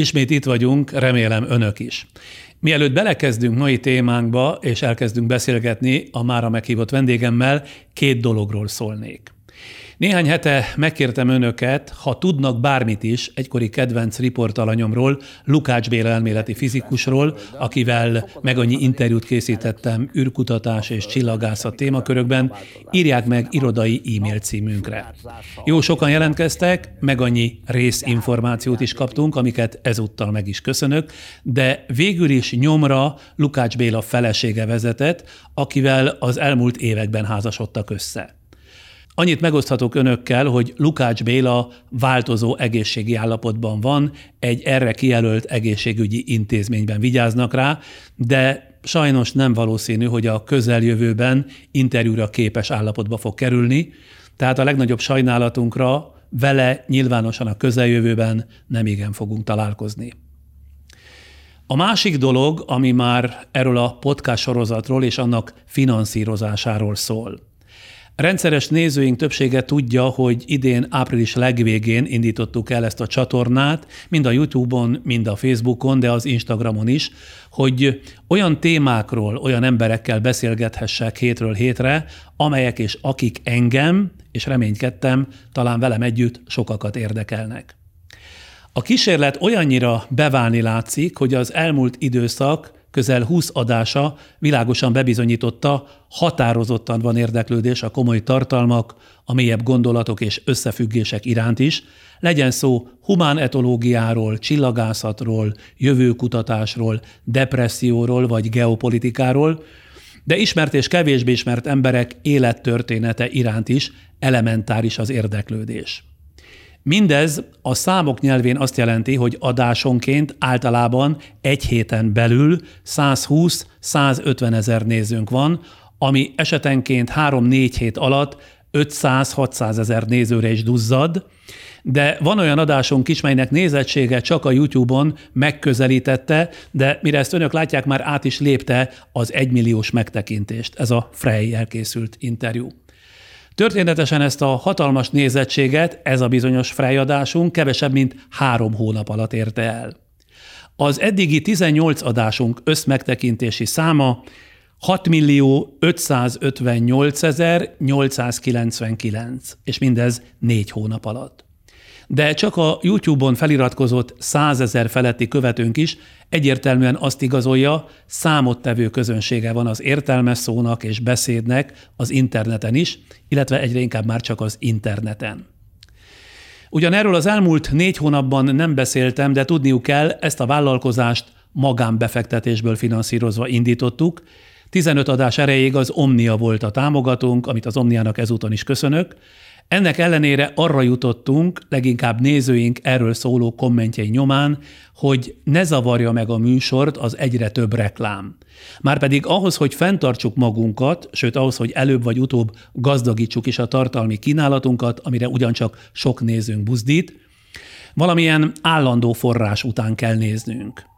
Ismét itt vagyunk, remélem önök is. Mielőtt belekezdünk mai témánkba, és elkezdünk beszélgetni a mára meghívott vendégemmel, két dologról szólnék. Néhány hete megkértem önöket, ha tudnak bármit is egykori kedvenc riportalanyomról, Lukács Béla elméleti fizikusról, akivel meg annyi interjút készítettem űrkutatás és csillagászat témakörökben, írják meg irodai e-mail címünkre. Jó sokan jelentkeztek, meg annyi részinformációt is kaptunk, amiket ezúttal meg is köszönök, de végül is nyomra Lukács Béla felesége vezetett, akivel az elmúlt években házasodtak össze. Annyit megoszthatok önökkel, hogy Lukács Béla változó egészségi állapotban van, egy erre kijelölt egészségügyi intézményben vigyáznak rá, de sajnos nem valószínű, hogy a közeljövőben interjúra képes állapotba fog kerülni, tehát a legnagyobb sajnálatunkra vele nyilvánosan a közeljövőben nem igen fogunk találkozni. A másik dolog, ami már erről a podcast sorozatról és annak finanszírozásáról szól. Rendszeres nézőink többsége tudja, hogy idén április legvégén indítottuk el ezt a csatornát, mind a YouTube-on, mind a Facebookon, de az Instagramon is, hogy olyan témákról, olyan emberekkel beszélgethessek hétről hétre, amelyek és akik engem, és reménykedtem, talán velem együtt sokakat érdekelnek. A kísérlet olyannyira beválni látszik, hogy az elmúlt időszak közel 20 adása világosan bebizonyította, határozottan van érdeklődés a komoly tartalmak, a mélyebb gondolatok és összefüggések iránt is, legyen szó humán etológiáról, csillagászatról, jövőkutatásról, depresszióról vagy geopolitikáról, de ismert és kevésbé ismert emberek élettörténete iránt is elementáris az érdeklődés. Mindez a számok nyelvén azt jelenti, hogy adásonként általában egy héten belül 120-150 ezer nézőnk van, ami esetenként 3-4 hét alatt 500-600 ezer nézőre is duzzad, de van olyan adásunk is, melynek nézettsége csak a YouTube-on megközelítette, de mire ezt önök látják, már át is lépte az egymilliós megtekintést. Ez a Frey elkészült interjú. Történetesen ezt a hatalmas nézettséget ez a bizonyos frejadásunk kevesebb, mint három hónap alatt érte el. Az eddigi 18 adásunk összmegtekintési száma 6 millió 558 899, és mindez négy hónap alatt de csak a YouTube-on feliratkozott százezer feletti követőnk is egyértelműen azt igazolja, számottevő közönsége van az értelmes szónak és beszédnek az interneten is, illetve egyre inkább már csak az interneten. Ugyan erről az elmúlt négy hónapban nem beszéltem, de tudniuk kell, ezt a vállalkozást magánbefektetésből finanszírozva indítottuk. 15 adás erejéig az Omnia volt a támogatónk, amit az Omniának ezúton is köszönök, ennek ellenére arra jutottunk, leginkább nézőink erről szóló kommentjei nyomán, hogy ne zavarja meg a műsort az egyre több reklám. Márpedig ahhoz, hogy fenntartsuk magunkat, sőt ahhoz, hogy előbb vagy utóbb gazdagítsuk is a tartalmi kínálatunkat, amire ugyancsak sok nézőnk buzdít, valamilyen állandó forrás után kell néznünk.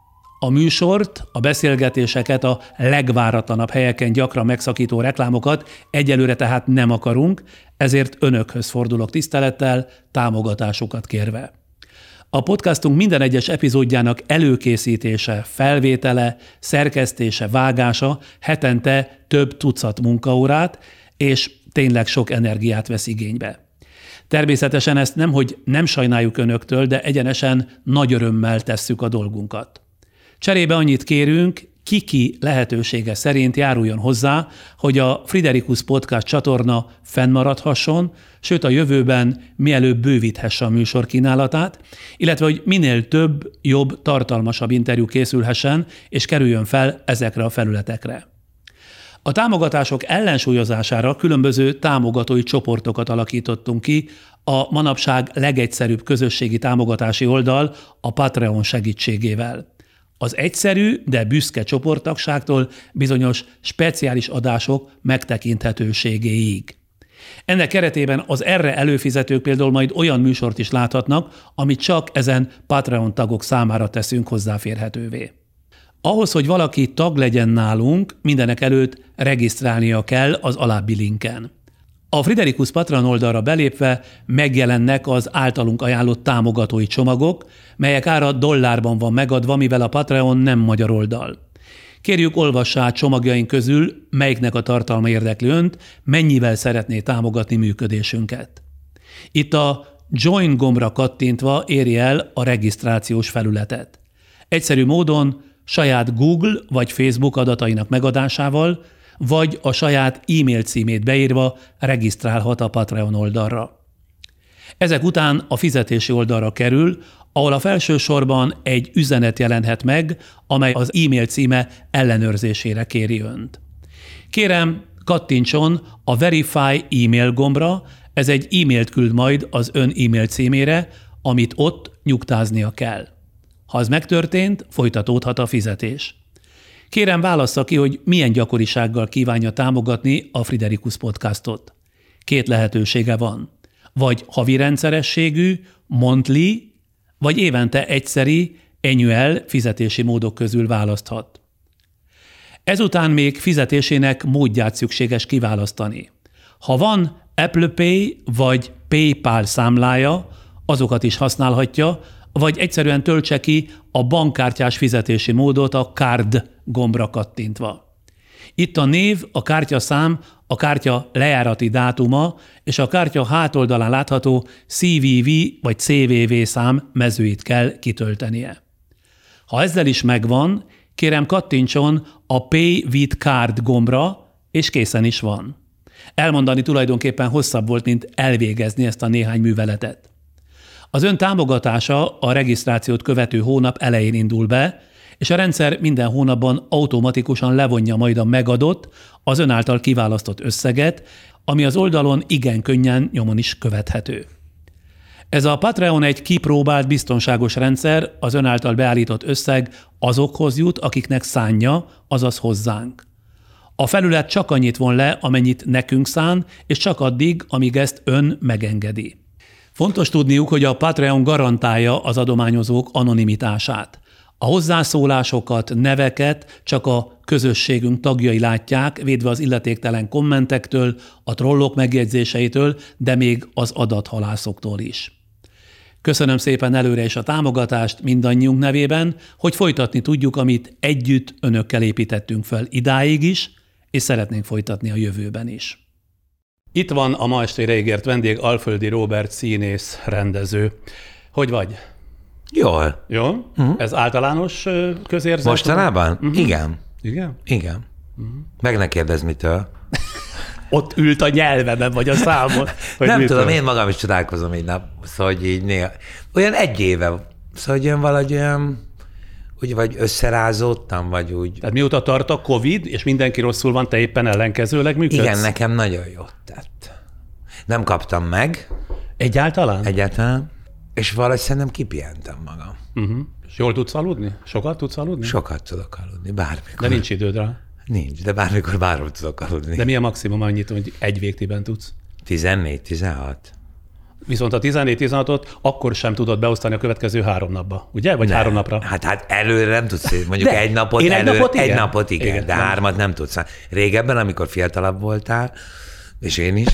A műsort, a beszélgetéseket, a legváratlanabb helyeken gyakran megszakító reklámokat egyelőre tehát nem akarunk, ezért önökhöz fordulok tisztelettel, támogatásukat kérve. A podcastunk minden egyes epizódjának előkészítése, felvétele, szerkesztése, vágása hetente több tucat munkaórát, és tényleg sok energiát vesz igénybe. Természetesen ezt nem, hogy nem sajnáljuk önöktől, de egyenesen nagy örömmel tesszük a dolgunkat. Cserébe annyit kérünk, kiki lehetősége szerint járuljon hozzá, hogy a Friderikus Podcast csatorna fennmaradhasson, sőt a jövőben mielőbb bővíthesse a műsor kínálatát, illetve hogy minél több, jobb, tartalmasabb interjú készülhessen és kerüljön fel ezekre a felületekre. A támogatások ellensúlyozására különböző támogatói csoportokat alakítottunk ki, a manapság legegyszerűbb közösségi támogatási oldal a Patreon segítségével az egyszerű, de büszke csoporttagságtól bizonyos speciális adások megtekinthetőségéig. Ennek keretében az erre előfizetők például majd olyan műsort is láthatnak, amit csak ezen Patreon tagok számára teszünk hozzáférhetővé. Ahhoz, hogy valaki tag legyen nálunk, mindenek előtt regisztrálnia kell az alábbi linken. A Friderikus Patreon oldalra belépve megjelennek az általunk ajánlott támogatói csomagok, melyek ára dollárban van megadva, mivel a Patreon nem magyar oldal. Kérjük, olvassa át csomagjaink közül, melyiknek a tartalma érdekli önt, mennyivel szeretné támogatni működésünket. Itt a Join gombra kattintva éri el a regisztrációs felületet. Egyszerű módon saját Google vagy Facebook adatainak megadásával, vagy a saját e-mail címét beírva regisztrálhat a Patreon oldalra. Ezek után a fizetési oldalra kerül, ahol a felső sorban egy üzenet jelenhet meg, amely az e-mail címe ellenőrzésére kéri önt. Kérem, kattintson a Verify e-mail gombra, ez egy e-mailt küld majd az ön e-mail címére, amit ott nyugtáznia kell. Ha ez megtörtént, folytatódhat a fizetés. Kérem válassza ki, hogy milyen gyakorisággal kívánja támogatni a Friderikus podcastot. Két lehetősége van. Vagy havi rendszerességű, monthly, vagy évente egyszeri, annual fizetési módok közül választhat. Ezután még fizetésének módját szükséges kiválasztani. Ha van Apple Pay vagy PayPal számlája, azokat is használhatja, vagy egyszerűen töltse ki a bankkártyás fizetési módot a Card gombra kattintva. Itt a név, a kártyaszám, a kártya lejárati dátuma és a kártya hátoldalán látható CVV vagy CVV szám mezőit kell kitöltenie. Ha ezzel is megvan, kérem kattintson a Pay with Card gombra, és készen is van. Elmondani tulajdonképpen hosszabb volt, mint elvégezni ezt a néhány műveletet. Az ön támogatása a regisztrációt követő hónap elején indul be, és a rendszer minden hónapban automatikusan levonja majd a megadott, az ön által kiválasztott összeget, ami az oldalon igen könnyen nyomon is követhető. Ez a Patreon egy kipróbált biztonságos rendszer, az ön által beállított összeg azokhoz jut, akiknek szánja, azaz hozzánk. A felület csak annyit von le, amennyit nekünk szán, és csak addig, amíg ezt ön megengedi. Fontos tudniuk, hogy a Patreon garantálja az adományozók anonimitását. A hozzászólásokat, neveket csak a közösségünk tagjai látják, védve az illetéktelen kommentektől, a trollok megjegyzéseitől, de még az adathalászoktól is. Köszönöm szépen előre is a támogatást mindannyiunk nevében, hogy folytatni tudjuk, amit együtt önökkel építettünk fel idáig is, és szeretnénk folytatni a jövőben is. Itt van a ma estére ígért vendég, Alföldi Robert színész, rendező. Hogy vagy? Jól. Jó? Uh-huh. Ez általános közérzet? Mostanában? Uh-huh. Igen. Igen? Igen. Uh-huh. Meg ne kérdezz mitől. Ott ült a nyelvemen, vagy a számon. Hogy Nem mitől? tudom, én magam is csodálkozom egy nap, szóval hogy így néha. Olyan egy éve, szóval hogy olyan valahogy olyan úgy vagy összerázódtam, vagy úgy. Tehát mióta tart a Covid, és mindenki rosszul van, te éppen ellenkezőleg működsz? Igen, nekem nagyon jó tett. Nem kaptam meg. Egyáltalán? Egyáltalán. És valahogy szerintem kipihentem magam. Uh-huh. És jól tudsz aludni? Sokat tudsz aludni? Sokat tudok aludni, bármikor. De nincs időd rá? Nincs, de bármikor bárhol tudok aludni. De mi a maximum annyit, hogy egy végtiben tudsz? 14-16. Viszont a 14-16-ot akkor sem tudod beosztani a következő három napba, ugye? Vagy nem. három napra? Hát, hát előre nem tudsz, mondjuk de, egy napot, egy előre, napot igen, egy napot igen, igen de nem. hármat nem tudsz. Régebben, amikor fiatalabb voltál, és én is.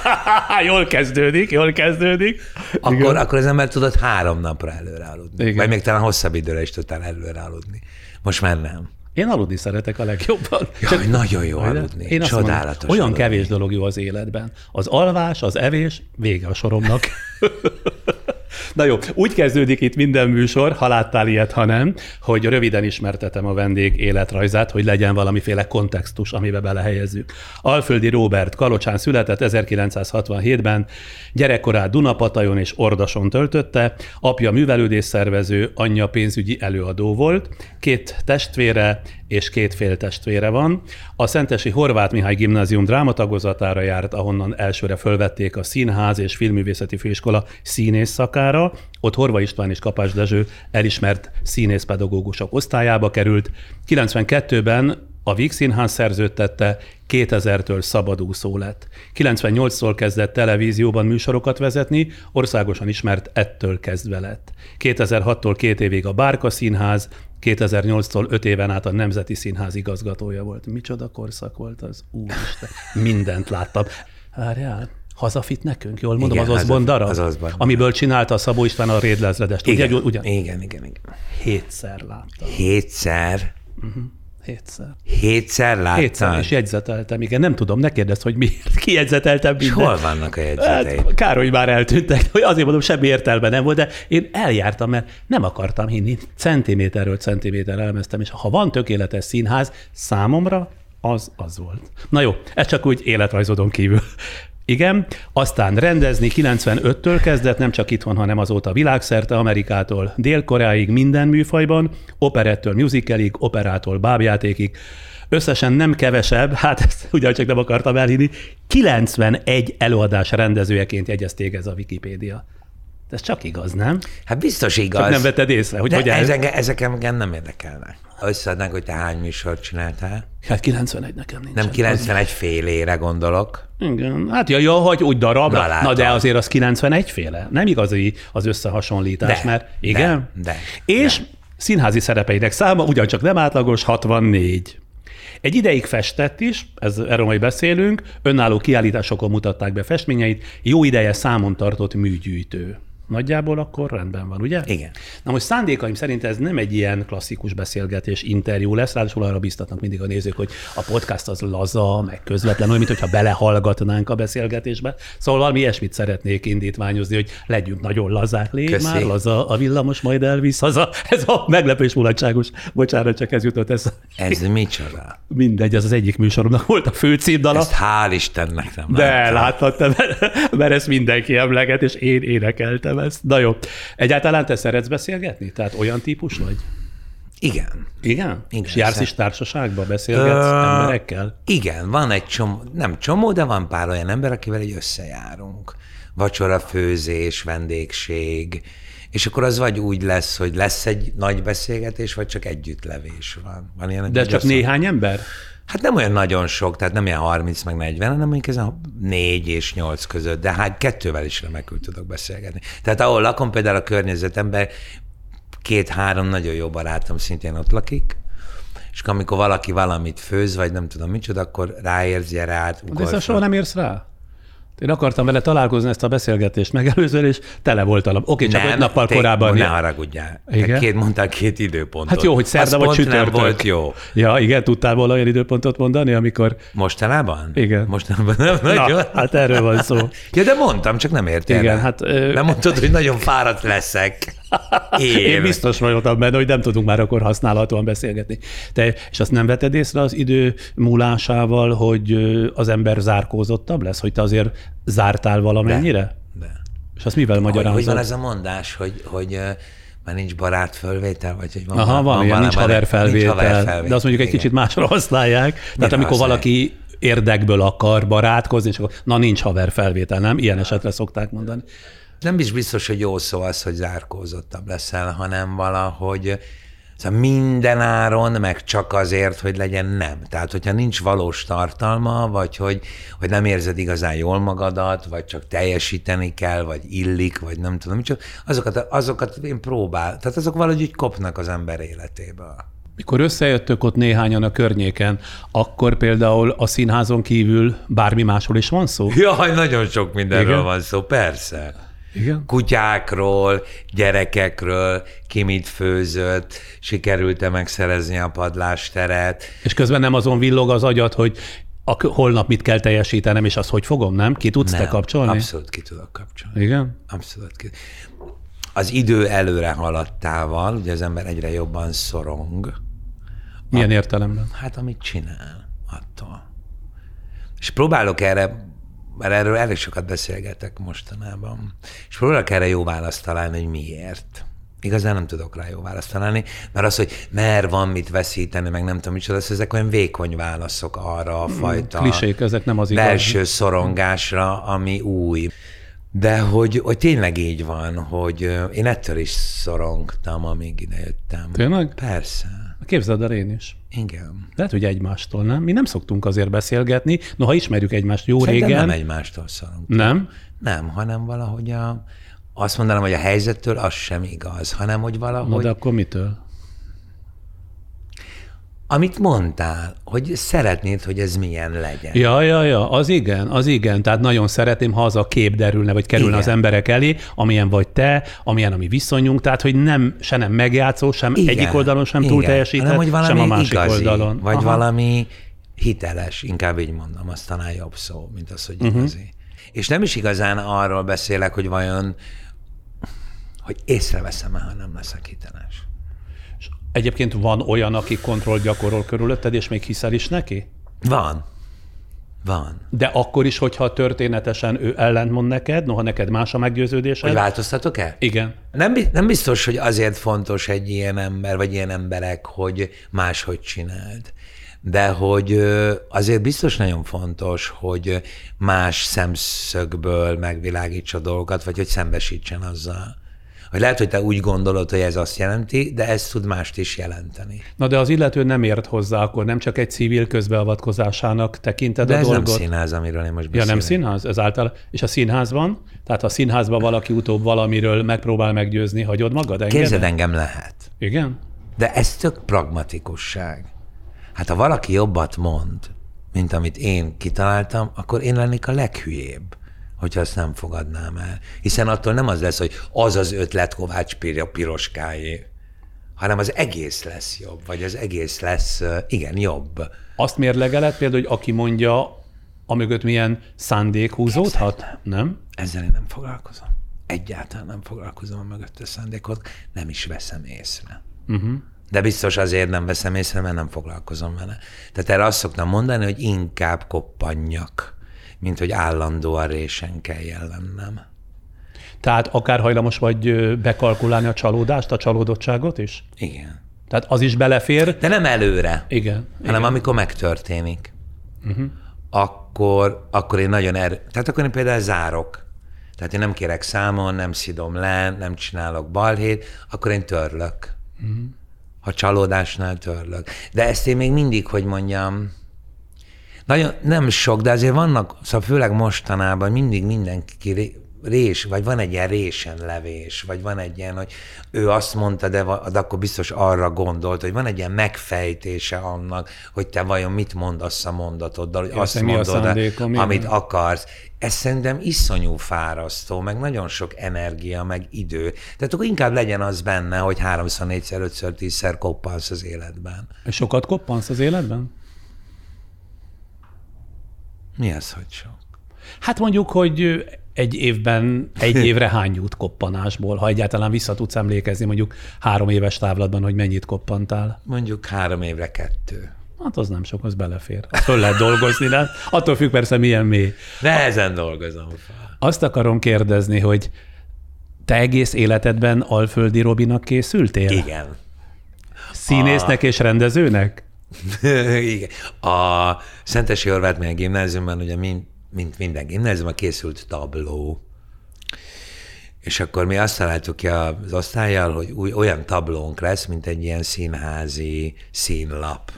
jól kezdődik, jól kezdődik. Akkor, akkor az ember tudod három napra előre aludni. Igen. Vagy még talán hosszabb időre is tudtál előre aludni. Most már nem. Én aludni szeretek a legjobban. Jaj, Csak nagyon jó aludni. Én Csodálatos. Mondom, olyan aludni. kevés dolog jó az életben. Az alvás, az evés, vége a soromnak. Na jó, úgy kezdődik itt minden műsor, ha láttál ilyet, ha nem, hogy röviden ismertetem a vendég életrajzát, hogy legyen valamiféle kontextus, amibe belehelyezzük. Alföldi Róbert Kalocsán született 1967-ben, gyerekkorát Dunapatajon és Ordason töltötte, apja művelődésszervező, anyja pénzügyi előadó volt, két testvére és két féltestvére van. A Szentesi Horváth Mihály Gimnázium drámatagozatára járt, ahonnan elsőre fölvették a Színház és Filmművészeti Főiskola színész szakára. Ott Horva István és Kapás Dezső elismert színészpedagógusok osztályába került. 92-ben a Víg Színház szerződtette, 2000-től szabadúszó lett. 98-tól kezdett televízióban műsorokat vezetni, országosan ismert ettől kezdve lett. 2006-tól két évig a Bárka Színház, 2008-tól öt éven át a Nemzeti Színház igazgatója volt. Micsoda korszak volt az? Úristen, mindent láttam. Várjál. Hazafit nekünk, jól mondom, Igen, az Hazafit, darab? az Osborne. Amiből csinálta a Szabó István a Rédlezredest. Ugye, Igen, ugyan? igen, igen, igen. Hétszer láttam. Hétszer, Hétszer. hétszer láttad? Hétszer, és jegyzeteltem. Igen, nem tudom, ne kérdezz, hogy miért. Ki jegyzeteltem És mindent. hol vannak a jegyzeteid? Hát, kár, hogy már eltűntek, hogy azért mondom, semmi értelme nem volt, de én eljártam, mert nem akartam hinni. Centiméterről centiméterre elemeztem, és ha van tökéletes színház, számomra az az volt. Na jó, ez csak úgy életrajzodon kívül. Igen, aztán rendezni 95-től kezdett, nem csak itthon, hanem azóta világszerte, Amerikától Dél-Koreáig minden műfajban, operettől musicalig, operától bábjátékig, Összesen nem kevesebb, hát ezt ugyancsak nem akartam elhinni, 91 előadás rendezőjeként jegyezték ez a Wikipédia. Ez csak igaz, nem? Hát biztos igaz. Csak nem vetted észre, hogy De hogy ezek, ezek engem nem érdekelnek. Összeadnánk, hogy te hány műsort csináltál? Hát 91 nekem nincs. Nem 91 félére gondolok. Igen, hát ja, ja, hogy úgy darabra. Na, Na, de azért az 91 féle. Nem igazi az összehasonlítás, De, mert igen. de, de, És színházi szerepeinek száma ugyancsak nem átlagos, 64. Egy ideig festett is, ez, erről majd beszélünk, önálló kiállításokon mutatták be festményeit, jó ideje számon tartott műgyűjtő. Nagyjából akkor rendben van, ugye? Igen. Na most szándékaim szerint ez nem egy ilyen klasszikus beszélgetés, interjú lesz, ráadásul arra biztatnak mindig a nézők, hogy a podcast az laza, meg közvetlen, olyan, mintha belehallgatnánk a beszélgetésbe. Szóval valami ilyesmit szeretnék indítványozni, hogy legyünk nagyon lazák, légy Köszi. már laza, a villamos majd elvisz haza. Ez a meglepés mulatságos, bocsánat, csak ez jutott, ez Ez micsoda? mindegy, ez az egyik műsoromnak volt a főcímdala. Ezt hál' Istennek nem De láttad mert- mert ezt mindenki emleget, és én énekeltem ezt. Na jó. Egyáltalán te szeretsz beszélgetni? Tehát olyan típus vagy? Igen. Igen? Igen, És jársz szer- is társaságba, beszélgetsz Ö, emberekkel? Igen, van egy csomó, nem csomó, de van pár olyan ember, akivel egy összejárunk. Vacsora, főzés, vendégség, és akkor az vagy úgy lesz, hogy lesz egy nagy beszélgetés, vagy csak együttlevés van. van ilyen, De csak néhány ember? Hát nem olyan nagyon sok, tehát nem ilyen 30 meg 40, hanem mondjuk ez a 4 és 8 között, de hát kettővel is remekül tudok beszélgetni. Tehát ahol lakom, például a környezetemben két-három nagyon jó barátom szintén ott lakik, és amikor valaki valamit főz, vagy nem tudom micsoda, akkor ráérsz, gyere át, De fel. soha nem érsz rá? Én akartam vele találkozni ezt a beszélgetést megelőzően, és tele volt alap. Oké, csak öt nappal te- korábban. Ne haragudjál. Igen? Két, mondtál két időpontot. Hát jó, hogy szerda vagy csütörtök. nem volt jó. Ja, igen, tudtál volna olyan időpontot mondani, amikor... Mostanában? Igen. Mostanában nem nagyon. Na, hát erről van szó. Ja, de mondtam, csak nem értél Igen, rá. hát, ö- Nem mondtad, hogy nagyon fáradt leszek. Én. Én biztos voltam benne, hogy nem tudunk már akkor használhatóan beszélgetni. Te, és azt nem veted észre az idő múlásával, hogy az ember zárkózottabb lesz, hogy te azért zártál valamennyire? De. És azt mivel Hogy, hogy van magyarázod? ez a mondás, hogy, hogy már nincs barát fölvétel, vagy hogy van, Aha, van, ilyen, nincs haverfelvétel, nincs haverfelvétel. de azt mondjuk egy Igen. kicsit másra használják. Tehát Mire amikor használják? valaki érdekből akar barátkozni, és akkor na nincs haverfelvétel, nem? Ilyen esetre szokták mondani. Nem is biztos, hogy jó szó az, hogy zárkózottabb leszel, hanem valahogy szóval minden áron, meg csak azért, hogy legyen nem. Tehát, hogyha nincs valós tartalma, vagy hogy, hogy nem érzed igazán jól magadat, vagy csak teljesíteni kell, vagy illik, vagy nem tudom micsoda, azokat, azokat én próbál. Tehát azok valahogy úgy kopnak az ember életéből. Mikor összejöttök ott néhányan a környéken, akkor például a színházon kívül bármi másról is van szó? Jaj, nagyon sok mindenről? Igen? van szó, persze. Igen. kutyákról, gyerekekről, ki mit főzött, sikerült-e megszerezni a padlásteret. És közben nem azon villog az agyad, hogy a, holnap mit kell teljesítenem, és azt hogy fogom, nem? Ki tudsz te Nem, kapcsolni? Abszolút ki tudok kapcsolni. Igen? Abszolút ki. Az idő előre haladtával, ugye az ember egyre jobban szorong, Milyen értelemben? hát amit csinál attól. És próbálok erre, mert erről elég sokat beszélgetek mostanában, és próbálok erre jó választ találni, hogy miért. Igazán nem tudok rá jó választ találni, mert az, hogy mert van mit veszíteni, meg nem tudom micsoda, ezek olyan vékony válaszok arra a fajta Klisék, ezek nem az igaz. belső szorongásra, ami új. De hogy, hogy tényleg így van, hogy én ettől is szorongtam, amíg ide jöttem. Tényleg? Persze. Képzeld el én is. Igen. Lehet, hogy egymástól, nem? Mi nem szoktunk azért beszélgetni, noha ismerjük egymást jó Szerintem régen. nem egymástól szorongtunk. Nem? Nem, hanem valahogy a, azt mondanám, hogy a helyzettől az sem igaz, hanem hogy valahogy Na de akkor mitől? Amit mondtál, hogy szeretnéd, hogy ez milyen legyen. Ja, ja, ja, az igen, az igen. Tehát nagyon szeretném, ha az a kép derülne, vagy kerülne igen. az emberek elé, amilyen vagy te, amilyen a mi viszonyunk, tehát hogy nem, se nem megjátszó, sem igen. egyik oldalon sem túl teljesített, hanem, hogy valami sem a másik igazi, oldalon. Vagy Aha. valami hiteles, inkább így mondom, az talán jobb szó, mint az, hogy uh-huh. igazi. És nem is igazán arról beszélek, hogy vajon, hogy észreveszem-e, ha nem leszek hiteles. Egyébként van olyan, aki kontroll gyakorol körülötted, és még hiszel is neki? Van. Van. De akkor is, hogyha történetesen ő ellentmond neked, noha neked más a meggyőződésed. Hogy változtatok-e? Igen. Nem, nem biztos, hogy azért fontos egy ilyen ember, vagy ilyen emberek, hogy máshogy csináld de hogy azért biztos nagyon fontos, hogy más szemszögből megvilágítsa dolgokat, vagy hogy szembesítsen azzal. Hogy lehet, hogy te úgy gondolod, hogy ez azt jelenti, de ez tud mást is jelenteni. Na de az illető nem ért hozzá, akkor nem csak egy civil közbeavatkozásának tekinted de a ez dolgot? nem színház, amiről én most beszélek. Ja, nem színház? Ez által... És a színházban? Tehát ha a színházban valaki utóbb valamiről megpróbál meggyőzni, hagyod magad? Engeded? Képzeld, engem lehet. Igen? De ez tök pragmatikusság. Hát ha valaki jobbat mond, mint amit én kitaláltam, akkor én lennék a leghülyébb, hogyha azt nem fogadnám el. Hiszen attól nem az lesz, hogy az az ötlet Kovács Piroskáé, hanem az egész lesz jobb, vagy az egész lesz, igen, jobb. Azt mérlegelet például, hogy aki mondja, amögött milyen szándék húzódhat, Képzeld, nem? Ezzel én nem foglalkozom. Egyáltalán nem foglalkozom a mögötte szándékot, nem is veszem észre. Uh-huh. De biztos azért nem veszem észre, mert nem foglalkozom vele. Tehát erre azt szoktam mondani, hogy inkább koppanjak, mint hogy állandóan résen kell lennem. Tehát akár hajlamos vagy bekalkulálni a csalódást, a csalódottságot is? Igen. Tehát az is belefér? De nem előre. Igen. Hanem igen. amikor megtörténik. Uh-huh. Akkor, akkor én nagyon er... Tehát akkor én például zárok. Tehát én nem kérek számon, nem szidom le, nem csinálok balhét, akkor én törlök. Uh-huh ha csalódásnál törlök. De ezt én még mindig, hogy mondjam, nagyon nem sok, de azért vannak, szóval főleg mostanában mindig mindenki rés, vagy van egy ilyen résen levés, vagy van egy ilyen, hogy ő azt mondta, de, de akkor biztos arra gondolt, hogy van egy ilyen megfejtése annak, hogy te vajon mit mondasz a mondatoddal, hogy azt mondod, amit akarsz. Ez szerintem iszonyú fárasztó, meg nagyon sok energia, meg idő. Tehát akkor inkább legyen az benne, hogy háromszor, négyszer, ötször, tízszer koppansz az életben. És sokat koppansz az életben? Mi az, hogy sok? Hát mondjuk, hogy egy évben, egy évre hány jut koppanásból, ha egyáltalán vissza tudsz emlékezni mondjuk három éves távlatban, hogy mennyit koppantál? Mondjuk három évre kettő. Hát az nem sok, az belefér. Azt föl lehet dolgozni, nem? Attól függ persze, milyen mély. Nehezen dolgozom fel. Azt akarom kérdezni, hogy te egész életedben Alföldi Robinak készültél? Igen. Színésznek a... és rendezőnek? Igen. A Szentesi Horváth gimnáziumban ugye mind mint minden gimnáziumban készült tabló. És akkor mi azt találtuk ki az osztályjal, hogy új, olyan tablónk lesz, mint egy ilyen színházi színlap.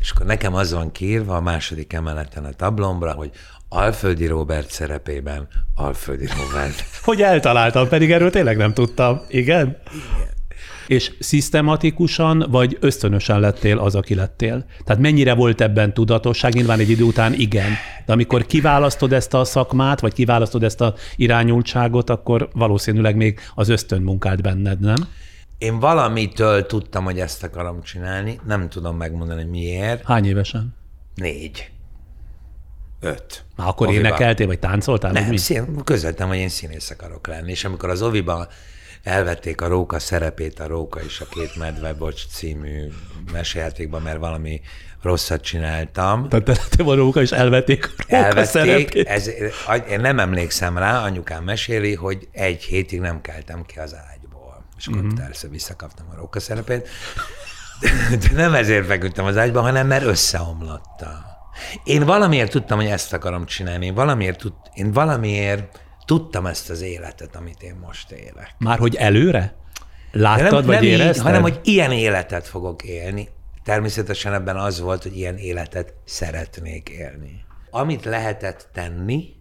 És akkor nekem az van kiírva a második emeleten a tablomra, hogy Alföldi Robert szerepében Alföldi Robert. hogy eltaláltam, pedig erről tényleg nem tudtam. Igen? Igen és szisztematikusan vagy ösztönösen lettél az, aki lettél? Tehát mennyire volt ebben tudatosság? Nyilván egy idő után igen. De amikor kiválasztod ezt a szakmát, vagy kiválasztod ezt a irányultságot, akkor valószínűleg még az ösztön munkált benned, nem? Én valamitől tudtam, hogy ezt akarom csinálni. Nem tudom megmondani, miért. Hány évesen? Négy. Öt. Na, akkor Oviban. énekeltél, vagy táncoltál? Nem, szín, közöltem, hogy én színész akarok lenni. És amikor az Oviban elvették a Róka szerepét, a Róka és a két medve, bocs, című mesejátékban, mert valami rosszat csináltam. Tehát te, te a Róka, és elvették a Róka elvették, szerepét. Ez, én nem emlékszem rá, anyukám meséli, hogy egy hétig nem keltem ki az ágyból. És akkor uh-huh. persze visszakaptam a Róka szerepét. De nem ezért feküdtem az ágyban, hanem mert összeomlottam. Én valamiért tudtam, hogy ezt akarom csinálni. Én valamiért, tud, én valamiért tudtam ezt az életet, amit én most élek. Már hogy előre? Láttad, nem, vagy nem érezted? Így, hanem, hogy ilyen életet fogok élni. Természetesen ebben az volt, hogy ilyen életet szeretnék élni. Amit lehetett tenni,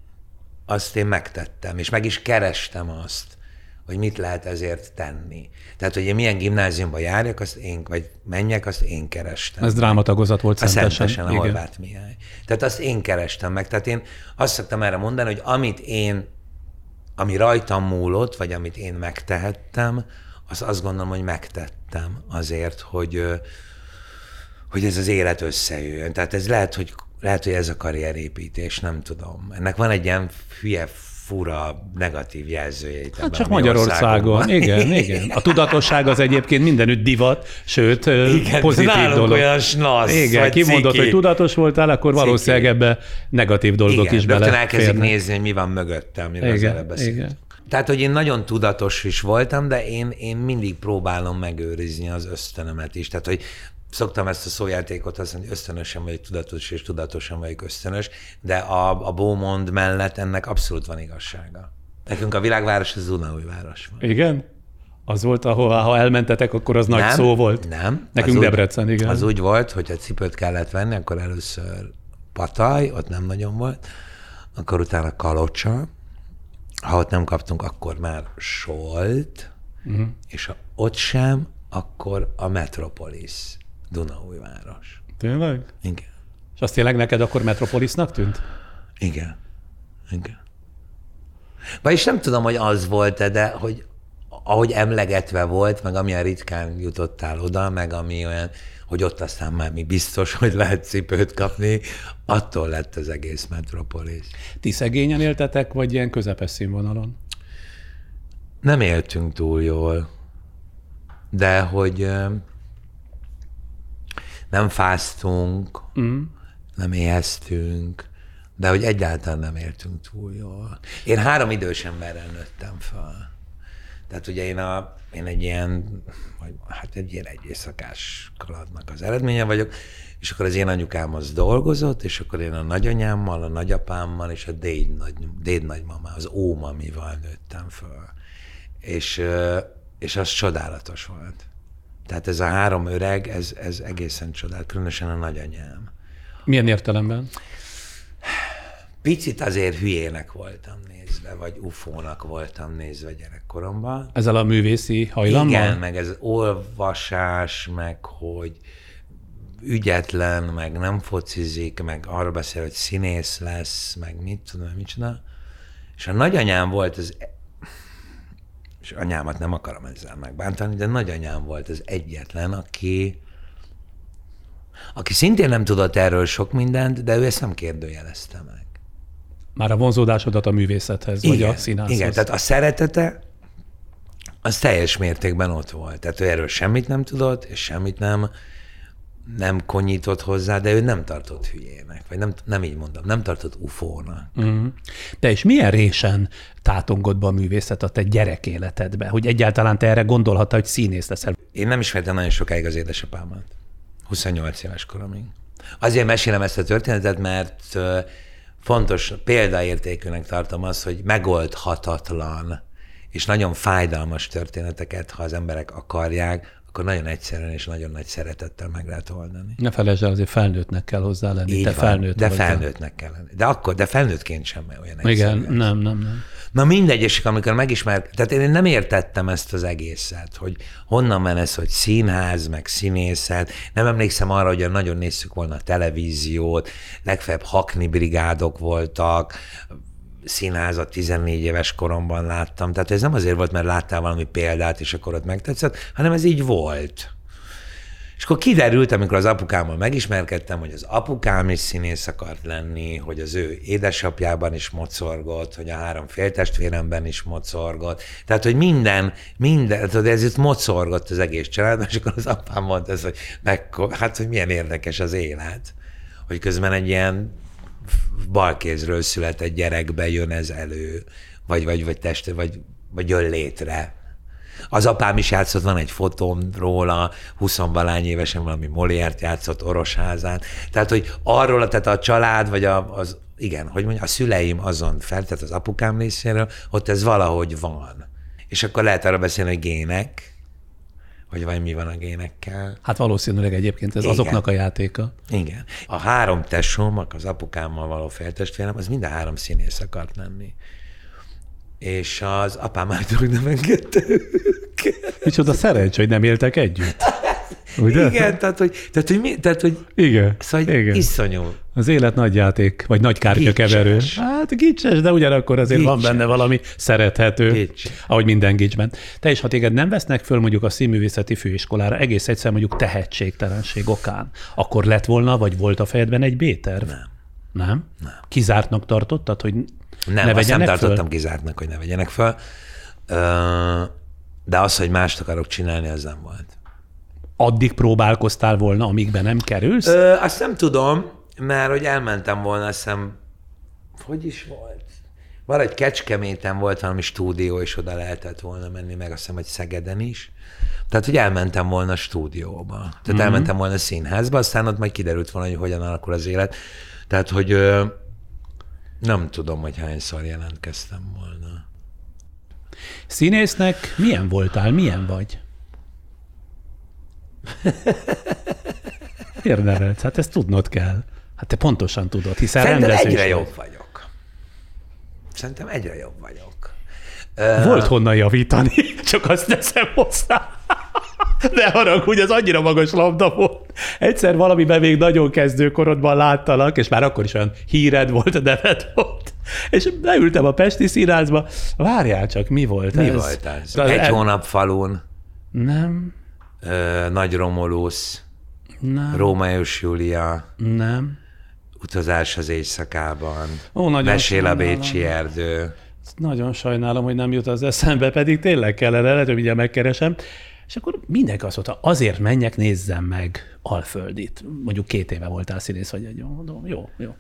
azt én megtettem, és meg is kerestem azt, hogy mit lehet ezért tenni. Tehát, hogy én milyen gimnáziumba járjak, azt én, vagy menjek, azt én kerestem. Ez drámatagozat volt A szentesen. Szentesen, a Horváth Mihály. Tehát azt én kerestem meg. Tehát én azt szoktam erre mondani, hogy amit én, ami rajtam múlott, vagy amit én megtehettem, az azt gondolom, hogy megtettem azért, hogy, hogy ez az élet összejöjjön. Tehát ez lehet, hogy, lehet, hogy ez a karrierépítés, nem tudom. Ennek van egy ilyen hülye, fura, negatív jelzője itt Hát csak Magyarországon. Igen, igen. A tudatosság az egyébként mindenütt divat, sőt, Igen, pozitív dolog. olyan snasz, Igen, vagy kimondod, ciki. hogy tudatos voltál, akkor valószínűleg ebbe negatív dolgok Igen, is bele elkezdik férnek. nézni, hogy mi van mögöttem, amiről az Igen, előbb beszéltünk. igen. Tehát, hogy én nagyon tudatos is voltam, de én, én mindig próbálom megőrizni az ösztönömet is. Tehát, hogy szoktam ezt a szójátékot hogy ösztönösen vagyok tudatos, és tudatosan vagyok ösztönös, de a, a Beaumont mellett ennek abszolút van igazsága. Nekünk a világváros az Dunaújváros. Igen? Az volt, ahol ha elmentetek, akkor az nagy szó volt. Nem. Nekünk Az úgy- Debrecen, igen. Az úgy volt, hogy ha cipőt kellett venni, akkor először pataj, ott nem nagyon volt, akkor utána kalocsa, ha ott nem kaptunk, akkor már solt, uh-huh. és ha ott sem, akkor a Metropolis, Dunaújváros. Tényleg? Igen. És azt tényleg neked akkor Metropolisnak tűnt? Igen. Igen. Vagyis nem tudom, hogy az volt-e, de hogy ahogy emlegetve volt, meg amilyen ritkán jutottál oda, meg ami olyan, hogy ott aztán már mi biztos, hogy lehet cipőt kapni, attól lett az egész metropolis. Ti szegényen éltetek, vagy ilyen közepes színvonalon? Nem éltünk túl jól, de hogy nem fáztunk, mm. nem éheztünk, de hogy egyáltalán nem éltünk túl jól. Én három idős emberrel nőttem fel. Tehát ugye én, a, én egy ilyen, vagy hát egy ilyen egy éjszakás kalandnak az eredménye vagyok, és akkor az én anyukám az dolgozott, és akkor én a nagyanyámmal, a nagyapámmal és a déd, nagy, déd nagymamá, az ómamival nőttem föl. És, és az csodálatos volt. Tehát ez a három öreg, ez, ez egészen csodálatos, különösen a nagyanyám. Milyen értelemben? Picit azért hülyének voltam nézve, vagy ufónak voltam nézve gyerekkoromban. Ezzel a művészi hajlammal? Igen, meg ez olvasás, meg hogy ügyetlen, meg nem focizik, meg arra beszél, hogy színész lesz, meg mit tudom, mit csinál. És a nagyanyám volt az, és anyámat nem akarom ezzel megbántani, de nagyanyám volt az egyetlen, aki, aki szintén nem tudott erről sok mindent, de ő ezt nem kérdőjelezte meg. Már a vonzódásodat a művészethez, vagy a színászhoz. Igen, tehát a szeretete az teljes mértékben ott volt. Tehát ő erről semmit nem tudott, és semmit nem, nem konyított hozzá, de ő nem tartott hülyének, vagy nem, nem így mondom, nem tartott ufónak. Mm. De és milyen résen tátongott be a művészet a te gyerek életedbe, hogy egyáltalán te erre gondolhattál, hogy színész leszel? Én nem ismertem nagyon sokáig az édesapámat. 28 éves koromig. Azért mesélem ezt a történetet, mert fontos, példaértékűnek tartom az, hogy megoldhatatlan és nagyon fájdalmas történeteket, ha az emberek akarják, akkor nagyon egyszerűen és nagyon nagy szeretettel meg lehet oldani. Ne felejtsd el, azért felnőttnek kell hozzá lenni. Így te van, felnőtt de vagy. felnőttnek kell lenni. De akkor, de felnőttként sem olyan egyszerű. Igen, nem, nem, nem. Na mindegy, és amikor megismer, tehát én nem értettem ezt az egészet, hogy honnan van ez, hogy színház, meg színészet. Nem emlékszem arra, hogy nagyon néztük volna a televíziót, legfeljebb hakni brigádok voltak, színházat 14 éves koromban láttam. Tehát ez nem azért volt, mert láttál valami példát, és akkor ott megtetszett, hanem ez így volt. És akkor kiderült, amikor az apukámmal megismerkedtem, hogy az apukám is színész akart lenni, hogy az ő édesapjában is mocorgott, hogy a három féltestvéremben is mocorgott. Tehát, hogy minden, minden, tudod, ez itt mocorgott az egész családban, és akkor az apám mondta ezt, hogy meg, hát, hogy milyen érdekes az élet. Hogy közben egy ilyen balkézről született gyerekbe jön ez elő, vagy, vagy, vagy teste, vagy, vagy jön létre. Az apám is játszott, van egy fotóm róla, 20 valány évesen valami Moliért játszott Orosházán. Tehát, hogy arról, tehát a család, vagy a, az, igen, hogy mondja, a szüleim azon fel, tehát az apukám részéről, ott ez valahogy van. És akkor lehet arra beszélni, hogy gének, hogy vagy mi van a génekkel. Hát valószínűleg egyébként ez Igen. azoknak a játéka. Igen. A három tesóm, az apukámmal való féltestvérem, az mind a három színész akart lenni. és az apám által nem engedte őket. Micsoda szerencsé, hogy nem éltek együtt. Ugye? Igen, tehát hogy, tehát, hogy, mi, tehát, hogy Igen. szóval, hogy Igen. iszonyú. Az élet nagy játék, vagy nagy kártya Gicses. keverő. Hát gicses, de ugyanakkor azért van Gicses. benne valami szerethető, Gicses. ahogy minden gicsben. Te is, ha téged nem vesznek föl mondjuk a színművészeti főiskolára, egész egyszer mondjuk tehetségtelenség okán, akkor lett volna, vagy volt a fejedben egy B-terv? Nem. Nem? Nem. Kizártnak tartottad, hogy Nem, ne azt nem vegyenek tartottam föl? kizártnak, hogy ne vegyenek föl. De az, hogy mást akarok csinálni, az nem volt. Addig próbálkoztál volna, amíg be nem kerülsz? Ö, azt nem tudom, mert hogy elmentem volna, azt hiszem, hogy is volt? Valahogy Kecskeméten volt valami stúdió, és oda lehetett volna menni, meg azt hiszem, hogy Szegeden is. Tehát, hogy elmentem volna stúdióba. Tehát mm-hmm. elmentem volna színházba, aztán ott majd kiderült volna, hogy hogyan alakul az élet. Tehát, hogy ö, nem tudom, hogy hányszor jelentkeztem volna. Színésznek milyen voltál, milyen vagy? Miért nevetsz? Hát ezt tudnod kell. Hát te pontosan tudod, hiszen Szerintem egyre jobb vagyok. Szerintem egyre jobb vagyok. Volt honnan javítani, csak azt teszem hozzá. De haragudj, az annyira magas labda volt. Egyszer valamiben még nagyon kezdőkorodban láttalak, és már akkor is olyan híred volt, neved volt. És beültem a Pesti színházba, várjál csak, mi volt Mi ez? volt ez? Egy el- hónap falun, Nem, Nagy Romulusz, nem, Rómeus Júlia, nem. utazás az éjszakában, Ó, nagyon mesél a. Bécsi erdő. Nagyon sajnálom, hogy nem jut az eszembe, pedig tényleg kellene, lehet, hogy mindjárt megkeresem. És akkor mindenki azt mondta, azért menjek, nézzem meg Alföldit. Mondjuk két éve voltál színész, vagy egy jó, mondom, jó, jó.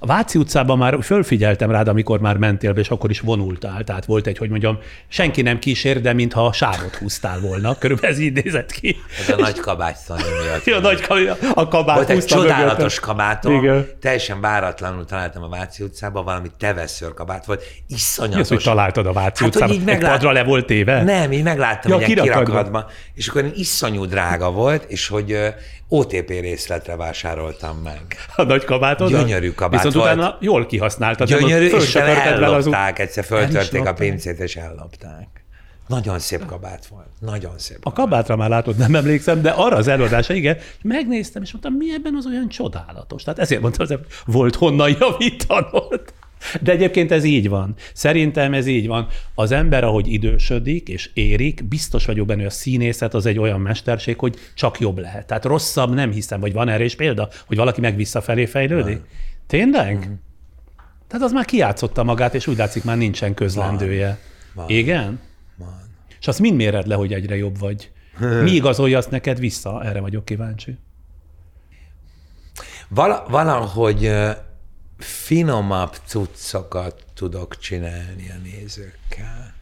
A Váci utcában már fölfigyeltem rád, amikor már mentél és akkor is vonultál. Tehát volt egy, hogy mondjam, senki nem kísér, de mintha sávot húztál volna. Körülbelül ez így nézett ki. Ez a nagy kabát Szanyi miatt. A nagy kabát, a kabát Volt egy csodálatos kabátom, Igen. teljesen váratlanul találtam a Váci utcában, valami teveszőr kabát volt, Mi az, hogy iszonyatos. találtad a Váci Hát, utcában? így Egy meglát- padra le volt téve? Nem, így megláttam Ja, ja, egy kirakatban. kirakatban, és akkor iszonyú drága volt, és hogy OTP részletre vásároltam meg. A nagy kabátod? Gyönyörű kabát Viszont volt. utána jól kihasználtad. Gyönyörű, és vele az ellopták, egyszer föltörték a pincét, és ellopták. Nagyon szép kabát volt. Nagyon szép. A kabátra már látod, nem emlékszem, de arra az előadása, igen, megnéztem, és mondtam, mi ebben az olyan csodálatos. Tehát ezért mondtam, hogy volt honnan javítanod. De egyébként ez így van. Szerintem ez így van. Az ember, ahogy idősödik és érik, biztos vagyok benne, hogy a színészet az egy olyan mesterség, hogy csak jobb lehet. Tehát rosszabb nem hiszem, vagy van erre is példa, hogy valaki meg visszafelé fejlődik? Tényleg? Mhm. Tehát az már kijátszotta magát, és úgy látszik, már nincsen közlendője. Van. Igen? Van. És azt mind méred le, hogy egyre jobb vagy. Mi igazolja azt neked vissza? Erre vagyok kíváncsi. Vala, valahogy finomabb cuccokat tudok csinálni a nézőkkel.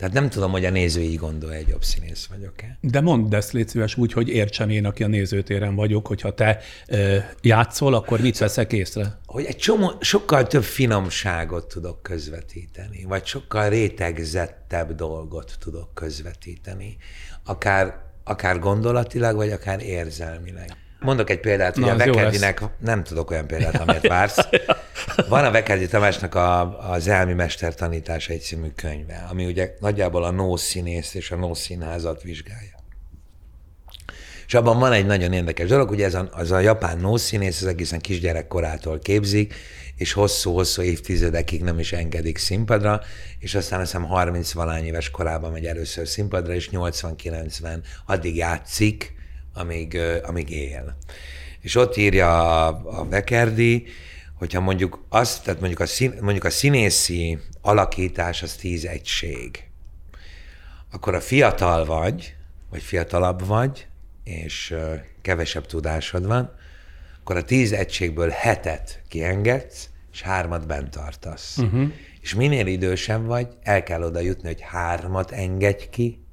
Tehát nem tudom, hogy a néző így gondolja, egy jobb színész vagyok-e. De mondd ezt, légy szíves úgy, hogy értsem én, aki a nézőtéren vagyok, hogyha te ö, játszol, akkor mit veszek észre? Hogy egy csomó, sokkal több finomságot tudok közvetíteni, vagy sokkal rétegzettebb dolgot tudok közvetíteni, akár, akár gondolatilag, vagy akár érzelmileg. Mondok egy példát, hogy Na, a az jó Vekerdinek, nem tudok olyan példát, amit vársz. Van a Vekerdi Tamásnak a, az Elmi Mester tanítása egy című könyve, ami ugye nagyjából a no színész és a no színházat vizsgálja. És abban van egy nagyon érdekes dolog, ugye ez a, az a japán nószínész, ez egészen kisgyerekkorától képzik, és hosszú-hosszú évtizedekig nem is engedik színpadra, és aztán azt hiszem 30 valány éves korában megy először színpadra, és 80-90 addig játszik, amíg, amíg él. És ott írja a, a Vekerdi, hogyha mondjuk azt, tehát mondjuk a, szín, mondjuk a színészi alakítás az tíz egység, akkor a fiatal vagy, vagy fiatalabb vagy, és kevesebb tudásod van, akkor a tíz egységből hetet kiengedsz, és hármat bent tartasz. Uh-huh. És minél idősebb vagy, el kell oda jutni, hogy hármat engedj ki,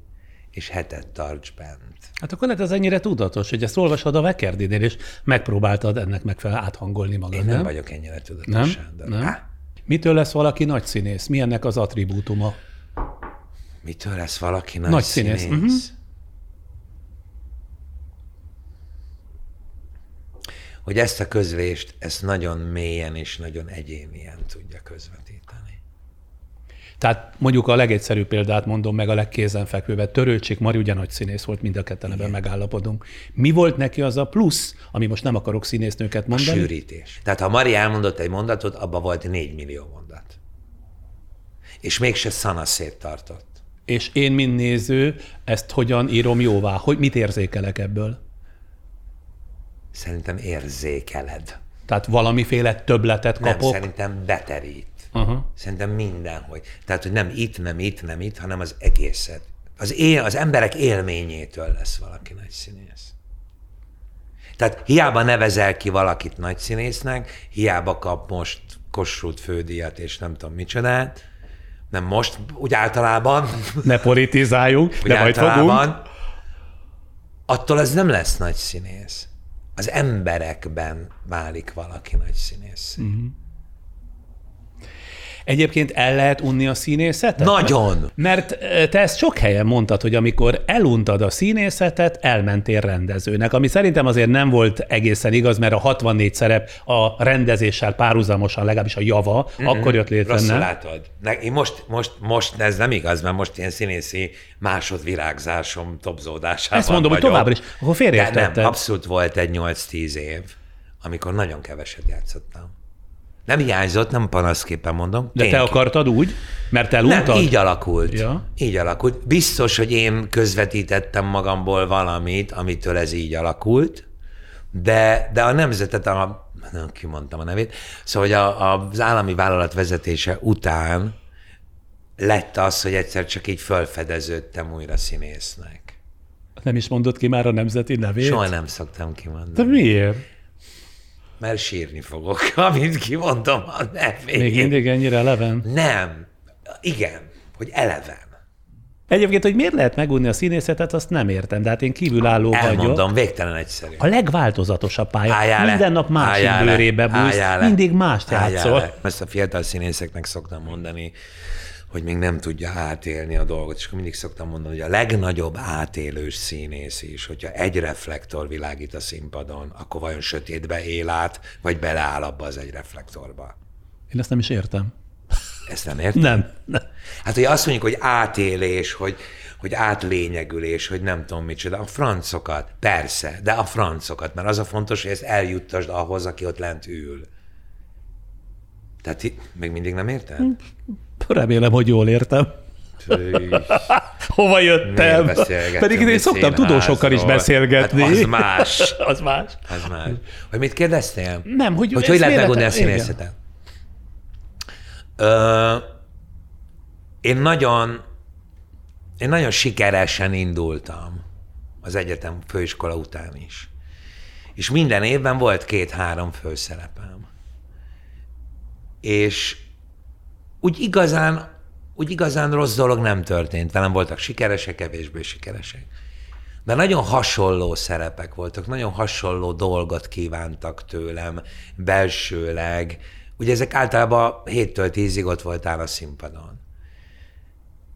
és hetet tarts bent. Hát akkor lehet ez ennyire tudatos, hogy ezt olvasod a Vekerdinél, és megpróbáltad ennek megfelelően áthangolni magad, Én nem, nem? vagyok ennyire Nem? tudatos. Sándor. nem? Há, Mitől lesz valaki nagy színész? Mi ennek az attribútuma? mitől lesz valaki nagy, Nagy színész, színész? mhm. Hogy ezt a közlést, ezt nagyon mélyen és nagyon egyénien tudja közvetíteni. Tehát mondjuk a legegyszerűbb példát mondom meg a legkézenfekvőbb. Törőcsik Mari ugye nagy színész volt, mind a ketten ebben megállapodunk. Mi volt neki az a plusz, ami most nem akarok színésznőket mondani? A sűrítés. Tehát ha Mari elmondott egy mondatot, abban volt 4 millió mondat. És mégse szanaszét tartott. És én, mint néző, ezt hogyan írom jóvá? Hogy mit érzékelek ebből? Szerintem érzékeled. Tehát valamiféle többletet kapok? Nem, szerintem beterít. Uh-huh. Szerintem mindenhogy. Tehát, hogy nem itt, nem itt, nem itt, hanem az egészet. Az, él, az emberek élményétől lesz valaki nagy színész. Tehát hiába nevezel ki valakit nagy színésznek, hiába kap most Kossuth fődíjat és nem tudom micsodát, nem most, úgy általában. Ne politizáljuk, de majd fogunk. Attól ez nem lesz nagy színész. Az emberekben válik valaki nagy színész. Uh-huh. Egyébként el lehet unni a színészetet? Nagyon! Mert te ezt sok helyen mondtad, hogy amikor eluntad a színészetet, elmentél rendezőnek, ami szerintem azért nem volt egészen igaz, mert a 64 szerep a rendezéssel párhuzamosan, legalábbis a java, mm-hmm. akkor jött létre. Rosszul látod. Én most, most, most ez nem igaz, mert most ilyen színészi másodvirágzásom topzódásában Ezt mondom, vagyok. hogy továbbra is. Akkor félreértetted. Nem, abszolút volt egy 8-10 év, amikor nagyon keveset játszottam. Nem hiányzott, nem panaszképpen mondom. De te akartad úgy? Mert eluntad? Nem, így alakult. Ja. Így alakult. Biztos, hogy én közvetítettem magamból valamit, amitől ez így alakult, de, de a nemzetet, a, nem kimondtam a nevét, szóval hogy a, a, az állami vállalat vezetése után lett az, hogy egyszer csak így felfedeződtem újra színésznek. Nem is mondott ki már a nemzeti nevét? Soha nem szoktam kimondani. De miért? Mert sírni fogok, amint kimondom a nevét. Még mindig ennyire eleven? Nem. Igen, hogy eleven. Egyébként, hogy miért lehet megunni a színészetet, azt nem értem, de hát én kívülálló Elmondom, vagyok. Elmondom, végtelen egyszerű. A legváltozatosabb pálya. Álljál Minden nap másik bőrébe bújsz, mindig mást játszol. Ezt a fiatal színészeknek szoktam mondani, hogy még nem tudja átélni a dolgot, és akkor mindig szoktam mondani, hogy a legnagyobb átélős színész is, hogyha egy reflektor világít a színpadon, akkor vajon sötétbe él át, vagy beleáll abba az egy reflektorba. Én ezt nem is értem. Ezt nem értem? Nem. nem. Hát, hogy azt mondjuk, hogy átélés, hogy, hogy átlényegülés, hogy nem tudom micsoda, a francokat, persze, de a francokat, mert az a fontos, hogy ezt eljuttasd ahhoz, aki ott lent ül. Tehát még mindig nem érted? Remélem, hogy jól értem. Hova jöttem? Pedig én szoktam tudósokkal is beszélgetni. Hát az más. az más. Az más. Hogy mit kérdeztél? Nem, hogy hogy, hogy lehet megoldani a színészetet? én nagyon én nagyon sikeresen indultam az egyetem főiskola után is. És minden évben volt két-három főszerepem. És úgy igazán, úgy igazán rossz dolog nem történt. Velem voltak sikeresek, kevésbé sikeresek. De nagyon hasonló szerepek voltak, nagyon hasonló dolgot kívántak tőlem belsőleg. Ugye ezek általában 7-től 10-ig ott voltál a színpadon.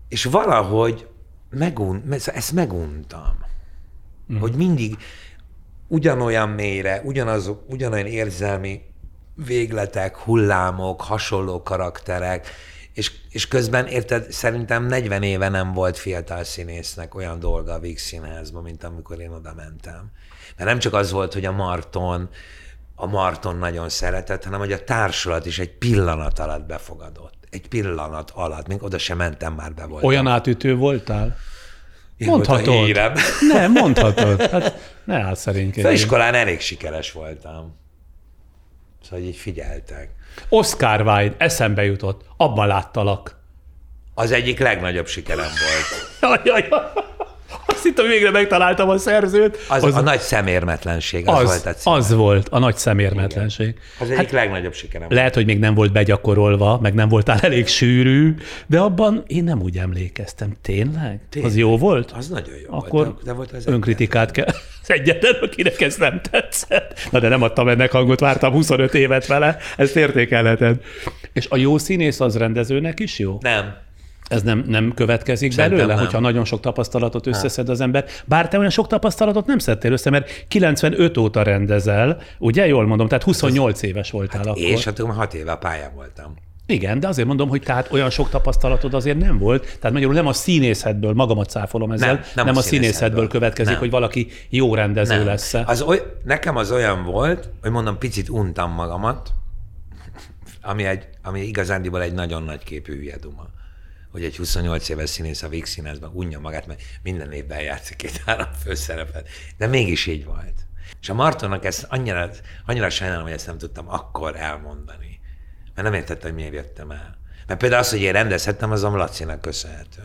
És valahogy megun, ezt meguntam. Mm. Hogy mindig ugyanolyan mélyre, ugyanaz, ugyanolyan érzelmi végletek, hullámok, hasonló karakterek, és, és közben, érted, szerintem 40 éve nem volt fiatal színésznek olyan dolga a Víg Színházban, mint amikor én oda mentem. Mert nem csak az volt, hogy a Marton, a Marton nagyon szeretett, hanem hogy a társulat is egy pillanat alatt befogadott. Egy pillanat alatt, még oda sem mentem, már be voltam. Olyan átütő voltál? Én mondhatod. Nem, mondhatod. Hát ne áll szerint. Főiskolán elég sikeres voltam. Szóval így figyeltek. Oscar Wilde, eszembe jutott, abban láttalak. Az egyik legnagyobb sikerem volt. Azt hittem, végre megtaláltam a szerzőt. Az, az a nagy szemérmetlenség, az, az volt a címe. Az volt, a nagy szemérmetlenség. Igen. Az egyik hát, legnagyobb sikerem. Lehet, hogy még nem volt begyakorolva, meg nem voltál elég sűrű, de abban én nem úgy emlékeztem. Tényleg? Tényleg? Az jó volt? Az nagyon jó Akkor volt. De volt az önkritikát kell. Az egyetlen, akinek ez nem tetszett. Na de nem adtam ennek hangot, vártam 25 évet vele, ezt értékelheted. És a jó színész az rendezőnek is jó? Nem. Ez nem, nem következik Szerintem belőle, nem. hogyha nagyon sok tapasztalatot összeszed az ember. Bár te olyan sok tapasztalatot nem szedtél össze, mert 95 óta rendezel, ugye jól mondom, tehát 28 éves voltál hát akkor. És hát 6 éve a pályán voltam. Igen, de azért mondom, hogy tehát olyan sok tapasztalatod azért nem volt. Tehát magyarul nem a színészetből, magamat cáfolom ezzel, nem, nem, nem a, színészetből, színészetből következik, nem. hogy valaki jó rendező nem. lesz az oly, Nekem az olyan volt, hogy mondom, picit untam magamat, ami, egy, ami igazándiból egy nagyon nagy képű hülye duma hogy egy 28 éves színész a Víg színházban unja magát, mert minden évben játszik két-három főszerepet. De mégis így volt. És a Martonnak ezt annyira, annyira sajnálom, hogy ezt nem tudtam akkor elmondani. Mert nem értettem, hogy miért jöttem el. Mert például az, hogy én rendezhettem, az a Lacinak köszönhető.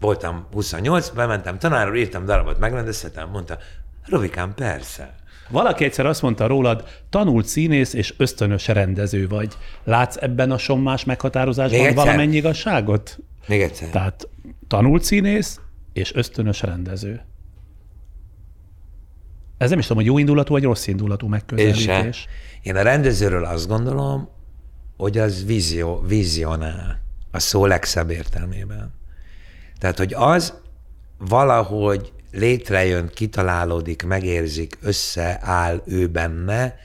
Voltam 28, bementem tanárról, írtam darabot, megrendezhetem, mondta, Rovikám, persze. Valaki egyszer azt mondta rólad, tanult színész és ösztönös rendező vagy. Látsz ebben a sommás meghatározásban valamennyi igazságot? Még egyszer. Tehát tanult színész és ösztönös rendező. Ez nem is tudom, hogy jó indulatú vagy rossz indulatú megközelítés. Én a rendezőről azt gondolom, hogy az vízió, vizionál a szó legszebb értelmében. Tehát, hogy az valahogy létrejön, kitalálódik, megérzik, összeáll ő benne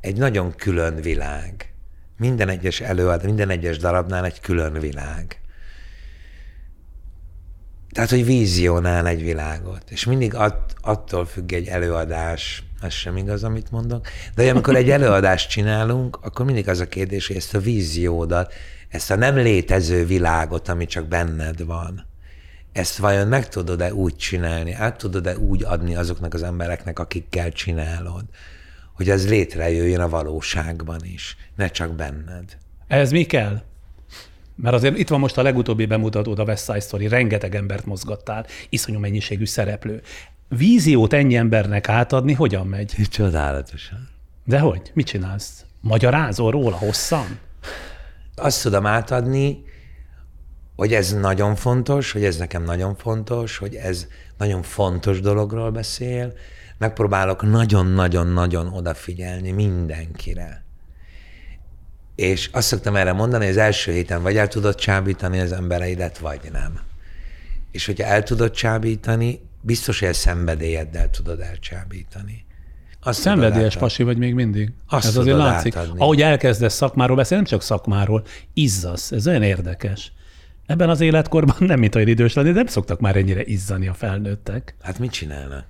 egy nagyon külön világ. Minden egyes előad, minden egyes darabnál egy külön világ. Tehát, hogy vízionál egy világot. És mindig att, attól függ egy előadás, ez sem igaz, amit mondok, de amikor egy előadást csinálunk, akkor mindig az a kérdés, hogy ezt a víziódat, ezt a nem létező világot, ami csak benned van, ezt vajon meg tudod-e úgy csinálni, át tudod-e úgy adni azoknak az embereknek, akikkel csinálod, hogy ez létrejöjjön a valóságban is, ne csak benned. Ez mi kell? Mert azért itt van most a legutóbbi bemutató, a West Side Story, rengeteg embert mozgattál, iszonyú mennyiségű szereplő. Víziót ennyi embernek átadni hogyan megy? Csodálatosan. De hogy? Mit csinálsz? Magyarázol róla hosszan? Azt tudom átadni, hogy ez nagyon fontos, hogy ez nekem nagyon fontos, hogy ez nagyon fontos dologról beszél. Megpróbálok nagyon-nagyon-nagyon odafigyelni mindenkire. És azt szoktam erre mondani, hogy az első héten vagy el tudod csábítani az embereidet, vagy nem. És hogyha el tudod csábítani, biztos, hogy a szenvedélyeddel tudod elcsábítani. Azt Szenvedélyes pasi vagy még mindig. Azt Ez azért látszik. Átadni. Ahogy elkezdesz szakmáról beszélni, nem csak szakmáról, izzasz. Ez olyan érdekes. Ebben az életkorban nem mint olyan idős lenni, de nem szoktak már ennyire izzani a felnőttek. Hát mit csinálnak?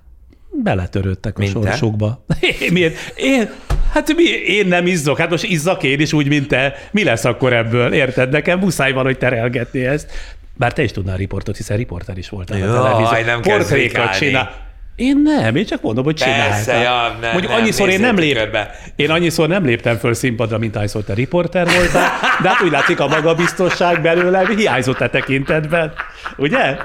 Beletörődtek a mint sorsukba. Én, miért? Én, hát mi, én nem izzok, hát most izzak én is úgy, mint te. Mi lesz akkor ebből? Érted? Nekem muszáj van, hogy terelgetni ezt. Bár te is tudnál riportot, hiszen riporter is voltál Jaj, a televízió. nem Portrékat csinál. Én nem, én csak mondom, hogy csináltam. Persze, ja, nem, Mondjuk nem, annyiszor én nem lép, én annyiszor nem léptem föl színpadra, mint ahányszor te riporter voltál, de hát úgy látszik a magabiztosság belőle hiányzott a tekintetben. Ugye?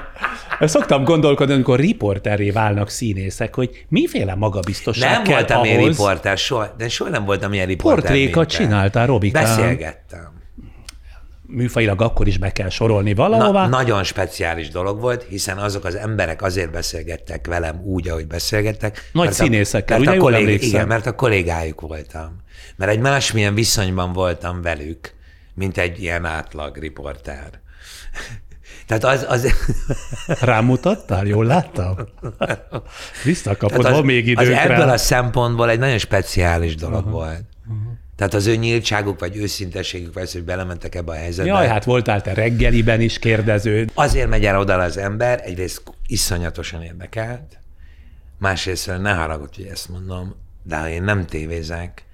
Szoktam gondolkodni, amikor riporteré válnak színészek, hogy miféle magabiztosság Nem kell voltam ahhoz. én riporter, soha, de soha nem voltam ilyen riporter. Portrékat csináltál, Robikám. Beszélgettem műfajilag akkor is be kell sorolni valahova. Na, nagyon speciális dolog volt, hiszen azok az emberek azért beszélgettek velem úgy, ahogy beszélgettek. Nagy színészekkel, ugye a kollég, emlékszem? Igen, mert a kollégájuk voltam. Mert egy másmilyen viszonyban voltam velük, mint egy ilyen átlag riporter. Tehát az... az... Rámutattál? Jól láttam? Visszakapod, az, van még időkre. Az ebből a szempontból egy nagyon speciális dolog uh-huh. volt. Tehát az ő nyíltságuk, vagy őszintességük, vagy hogy belementek ebbe a helyzetbe. Jaj, hát voltál te reggeliben is kérdező. Azért megy el oda az ember, egyrészt iszonyatosan érdekelt, másrészt ne haragudj, hogy ezt mondom, de ha én nem tévézek,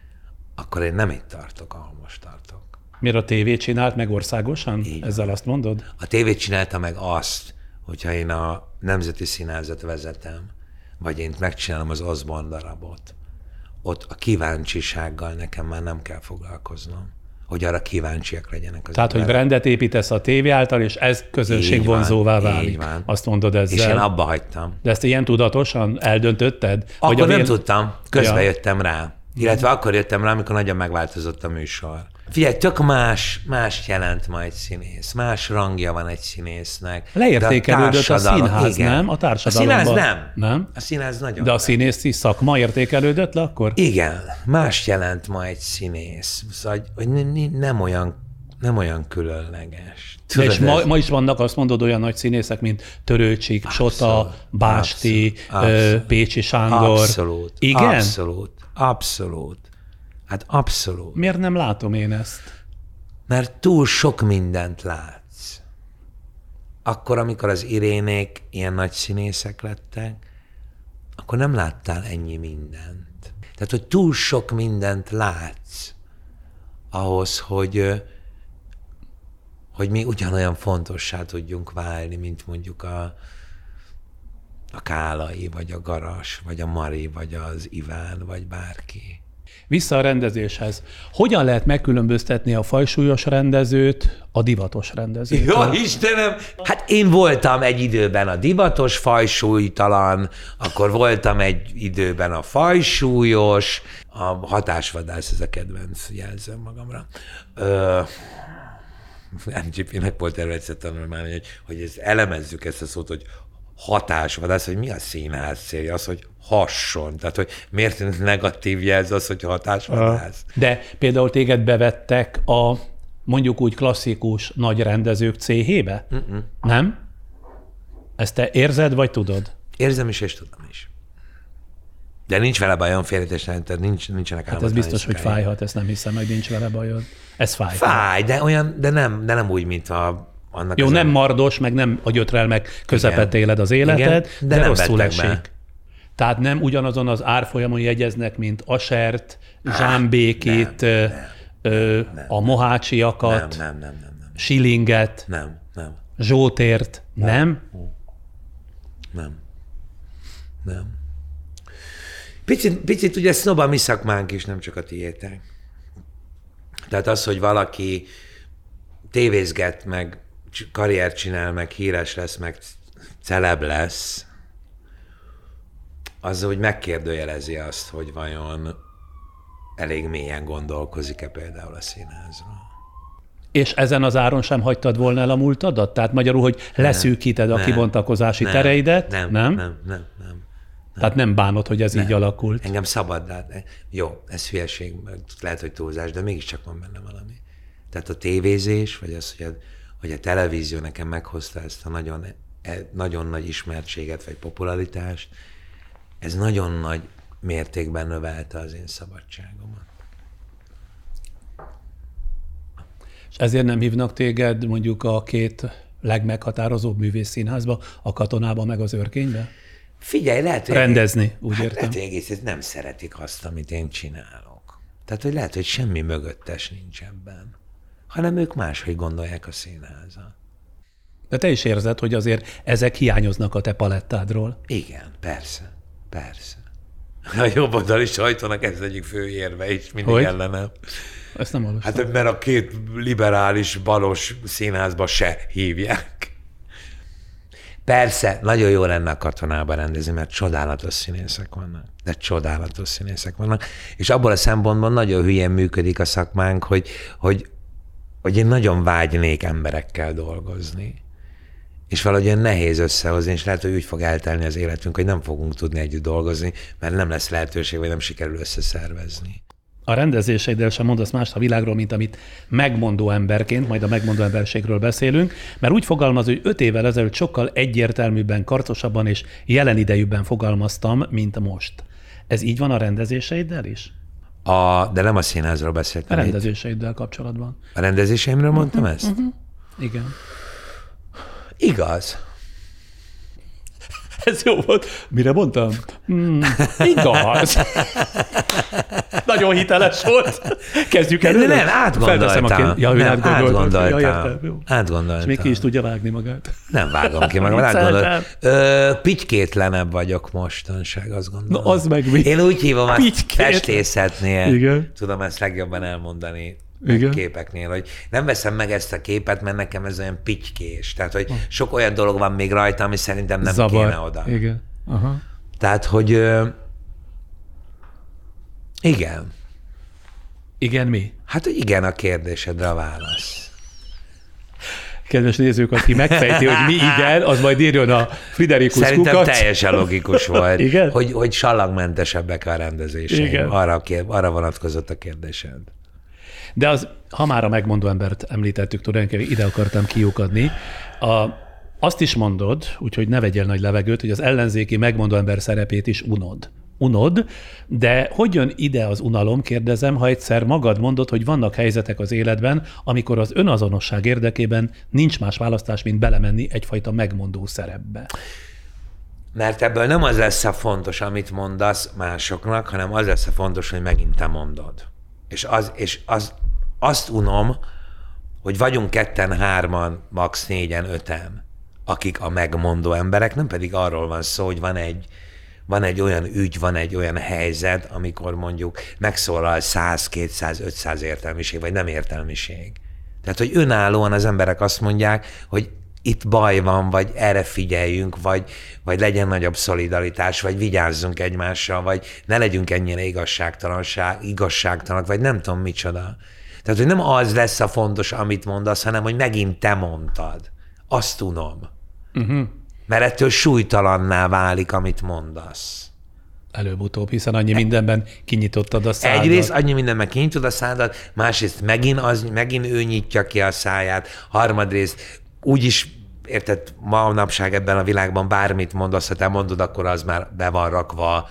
akkor én nem itt tartok, ahol most tartok. Miért a tévét csinált meg országosan? Így Ezzel azt mondod? A tévét csinálta meg azt, hogyha én a Nemzeti Színházat vezetem, vagy én megcsinálom az Osborne darabot, ott a kíváncsisággal nekem már nem kell foglalkoznom hogy arra kíváncsiak legyenek az Tehát, emberek. hogy rendet építesz a tévé által, és ez közönségvonzóvá válik. Így van. Azt mondod ezzel. És én abba hagytam. De ezt ilyen tudatosan eldöntötted? Akkor nem miért... tudtam, közben ja. jöttem rá. Illetve akkor jöttem rá, amikor nagyon megváltozott a műsor. Figyelj, tök más, más jelent majd színész, más rangja van egy színésznek. Leértékelődött a, a színház, igen. nem? A társadalomban. A színház nem. Nem? A színház nagyon De a színészi szakma értékelődött le akkor? Igen, más jelent ma egy színész. Szóval, hogy nem olyan nem olyan különleges. Tudod, és ma, ma is vannak, azt mondod, olyan nagy színészek, mint Törőcsik, abszolút, Sota, Básti, abszolút, abszolút, Pécsi Sándor. Abszolút. Igen? Abszolút. Abszolút. Hát abszolút. Miért nem látom én ezt? Mert túl sok mindent látsz. Akkor, amikor az irénék ilyen nagy színészek lettek, akkor nem láttál ennyi mindent. Tehát, hogy túl sok mindent látsz ahhoz, hogy, hogy mi ugyanolyan fontossá tudjunk válni, mint mondjuk a, a Kálai, vagy a Garas, vagy a Mari, vagy az Iván, vagy bárki. Vissza a rendezéshez. Hogyan lehet megkülönböztetni a fajsúlyos rendezőt a divatos rendezőt? Jó, Istenem! Hát én voltam egy időben a divatos fajsúlytalan, akkor voltam egy időben a fajsúlyos, a hatásvadász, ez a kedvenc jelzőm magamra. Ö, MGP-nek volt erről egyszer tanulmány, hogy, hogy ezt elemezzük ezt a szót, hogy hatásvadász, hogy mi a színház célja? Az, hogy hasson. Tehát, hogy miért negatív jelz az, hogy hatásvadász? De például téged bevettek a mondjuk úgy klasszikus nagy rendezők céhébe? Mm-mm. Nem? Ezt te érzed, vagy tudod? Érzem is, és tudom is. De nincs vele bajom, félretés, tehát nincs, nincsenek Hát ez biztos, hogy fájhat, ezt nem hiszem, hogy nincs vele bajod. Ez fáj. Fáj, de olyan, de nem, de nem úgy, mint a annak Jó, nem a... mardos, meg nem a gyötrel meg közepet éled az életed, Igen, de, de rosszul esik. Be. Tehát nem ugyanazon az árfolyamon jegyeznek, mint Asert, Zsámbékit, nem, nem, nem, a Mohácsiakat, nem, nem, nem, nem, nem. Silinget, nem, nem. Zsótért, nem? Nem. Nem. nem. Picit, picit ugye sznob a mi szakmánk is, nem csak a tiétek. Tehát az, hogy valaki tévézget, meg karriert csinál, meg híres lesz, meg celeb lesz, az, hogy megkérdőjelezi azt, hogy vajon elég mélyen gondolkozik-e például a színházról. És ezen az áron sem hagytad volna el a múltadat? Tehát magyarul, hogy leszűkíted nem, a kibontakozási nem, tereidet? Nem, nem, nem, nem, nem. Tehát nem bánod, hogy ez nem. így alakult? Engem szabad látni. Jó, ez hülyeség, lehet, hogy túlzás, de mégiscsak van benne valami. Tehát a tévézés, vagy az, hogy a, hogy a televízió nekem meghozta ezt a nagyon, e, nagyon nagy ismertséget, vagy popularitást, ez nagyon nagy mértékben növelte az én szabadságomat. És ezért nem hívnak téged mondjuk a két legmeghatározóbb művészszínházba, a katonába meg az őrkénybe? Figyelj, lehet, hogy Rendezni, úgy hát értem. Lehet, hogy egész nem szeretik azt, amit én csinálok. Tehát, hogy lehet, hogy semmi mögöttes nincs ebben, hanem ők máshogy gondolják a színházat. De te is érzed, hogy azért ezek hiányoznak a te palettádról. Igen, persze. Persze. A jobb oldali sajtónak ez egyik fő érve is mindig hogy? ellenem. Ezt nem olvastam. Hát mert a két liberális balos színházba se hívják. Persze, nagyon jó lenne a katonába rendezni, mert csodálatos színészek vannak. De csodálatos színészek vannak. És abból a szempontból nagyon hülyén működik a szakmánk, hogy, hogy, hogy én nagyon vágynék emberekkel dolgozni és valahogy olyan nehéz összehozni, és lehet, hogy úgy fog eltelni az életünk, hogy nem fogunk tudni együtt dolgozni, mert nem lesz lehetőség, vagy nem sikerül összeszervezni. A rendezéseiddel sem mondasz más a világról, mint amit megmondó emberként, majd a megmondó emberségről beszélünk, mert úgy fogalmaz, hogy öt évvel ezelőtt sokkal egyértelműbben, karcosabban és jelen idejűbben fogalmaztam, mint most. Ez így van a rendezéseiddel is? A, de nem a színházról beszéltem. A rendezéseiddel itt. kapcsolatban. A rendezéseimről mondtam uh-huh, ezt? Uh-huh. Igen. Igaz. Ez jó volt. Mire mondtam? Hmm, igaz. Nagyon hiteles volt. Kezdjük el. Nem, nem, átgondoltam. A ja, nem, átgondoltam. Ja, átgondoltam. És még ki is tudja vágni magát. Nem vágom ki magam, átgondoltam. Pitykétlenebb vagyok mostanság, azt gondolom. Na, az meg mi? Én úgy hívom a festészetnél. Igen. Tudom ezt legjobban elmondani igen. képeknél, hogy nem veszem meg ezt a képet, mert nekem ez olyan pitykés. Tehát, hogy sok olyan dolog van még rajta, ami szerintem nem Zabar. kéne oda. Igen. Aha. Tehát, hogy igen. Igen mi? Hát, hogy igen a kérdésedre a válasz. Kedves nézők, aki megfejti, hogy mi igen, az majd írjon a Friderikus Szerintem kukat. teljesen logikus volt, igen? Hogy, hogy sallagmentesebbek a rendezéseim. Arra, arra vonatkozott a kérdésed. De az, ha már a megmondó embert említettük, tulajdonképpen ide akartam kiukadni. A, azt is mondod, úgyhogy ne vegyél nagy levegőt, hogy az ellenzéki megmondó ember szerepét is unod. unod, de hogy jön ide az unalom, kérdezem, ha egyszer magad mondod, hogy vannak helyzetek az életben, amikor az önazonosság érdekében nincs más választás, mint belemenni egyfajta megmondó szerepbe. Mert ebből nem az lesz a fontos, amit mondasz másoknak, hanem az lesz a fontos, hogy megint te mondod. És, az, és az, azt unom, hogy vagyunk ketten, hárman, max. négyen, öten, akik a megmondó emberek, nem pedig arról van szó, hogy van egy, van egy olyan ügy, van egy olyan helyzet, amikor mondjuk megszólal 100, 200, 500 értelmiség, vagy nem értelmiség. Tehát, hogy önállóan az emberek azt mondják, hogy itt baj van, vagy erre figyeljünk, vagy, vagy legyen nagyobb szolidaritás, vagy vigyázzunk egymással, vagy ne legyünk ennyire igazságtalanság, igazságtalanok, vagy nem tudom micsoda. Tehát, hogy nem az lesz a fontos, amit mondasz, hanem, hogy megint te mondtad. Azt tudom. Uh-huh. Mert ettől súlytalanná válik, amit mondasz. Előbb-utóbb, hiszen annyi mindenben kinyitottad a szádat. Egyrészt annyi mindenben kinyitod a szádat, másrészt megint, az, megint ő nyitja ki a száját, harmadrészt úgyis érted, ma napság ebben a világban bármit mondasz, ha te mondod, akkor az már be van rakva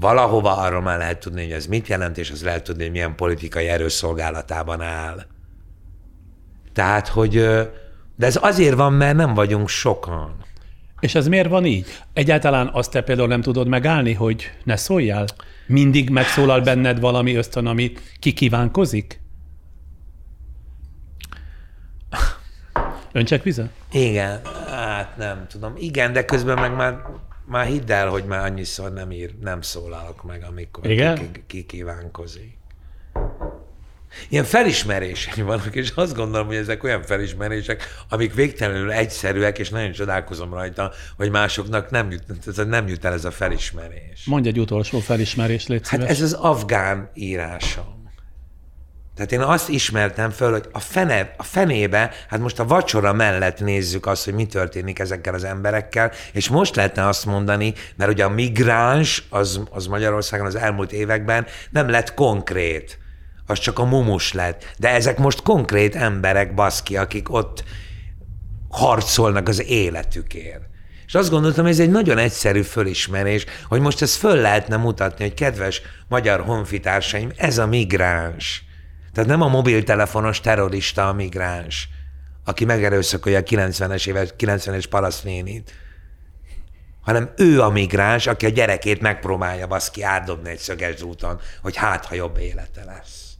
valahova, arról már lehet tudni, hogy ez mit jelent, és az lehet tudni, hogy milyen politikai erőszolgálatában áll. Tehát, hogy de ez azért van, mert nem vagyunk sokan. És ez miért van így? Egyáltalán azt te például nem tudod megállni, hogy ne szóljál? Mindig megszólal benned valami ösztön, ami kikívánkozik? Öncsek vize? Igen, hát nem tudom. Igen, de közben meg már, már hidd el, hogy már annyiszor nem ír, nem szólalok meg, amikor Igen? ki. Ilyen felismerései vannak, és azt gondolom, hogy ezek olyan felismerések, amik végtelenül egyszerűek, és nagyon csodálkozom rajta, hogy másoknak nem jut, nem jut el ez a felismerés. Mondj egy utolsó felismerés, légy Hát ez az afgán írásom. Tehát én azt ismertem föl, hogy a, fene, a fenébe, hát most a vacsora mellett nézzük azt, hogy mi történik ezekkel az emberekkel, és most lehetne azt mondani, mert ugye a migráns az, az Magyarországon az elmúlt években nem lett konkrét, az csak a mumus lett. De ezek most konkrét emberek, baszki, akik ott harcolnak az életükért. És azt gondoltam, hogy ez egy nagyon egyszerű fölismerés, hogy most ezt föl lehetne mutatni, hogy kedves magyar honfitársaim, ez a migráns tehát nem a mobiltelefonos terrorista a migráns, aki megerőszakolja a 90-es éves, 90-es parasztnénit, hanem ő a migráns, aki a gyerekét megpróbálja baszki átdobni egy szöges úton, hogy hát, ha jobb élete lesz.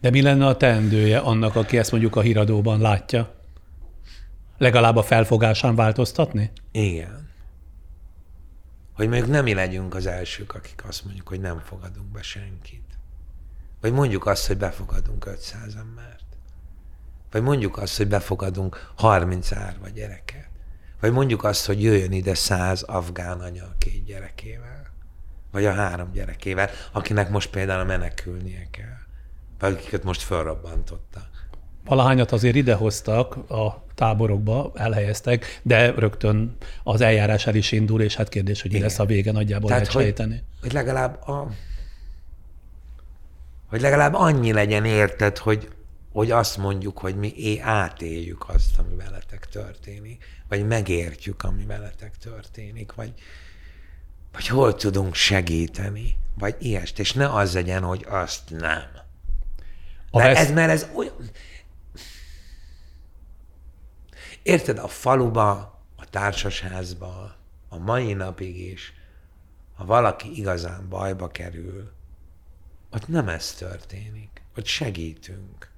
De mi lenne a teendője annak, aki ezt mondjuk a híradóban látja? Legalább a felfogásán változtatni? Igen. Hogy mondjuk nem mi legyünk az elsők, akik azt mondjuk, hogy nem fogadunk be senkit. Vagy mondjuk azt, hogy befogadunk 500 embert. Vagy mondjuk azt, hogy befogadunk 30 árva gyereket. Vagy mondjuk azt, hogy jöjjön ide 100 afgán anya a két gyerekével. Vagy a három gyerekével, akinek most például menekülnie kell. Vagy akiket most felrobbantotta. Valahányat azért idehoztak a táborokba, elhelyeztek, de rögtön az eljárás el is indul, és hát kérdés, hogy mi lesz a vége, nagyjából Tehát, lehet hogy, sejteni. Hogy legalább a hogy legalább annyi legyen érted, hogy, hogy azt mondjuk, hogy mi é átéljük azt, ami veletek történik, vagy megértjük, ami veletek történik, vagy, vagy hol tudunk segíteni, vagy ilyest, és ne az legyen, hogy azt nem. Mert ez, mert ez olyan... Érted, a faluba, a társasházba, a mai napig is, ha valaki igazán bajba kerül, ott nem ez történik. Ott segítünk.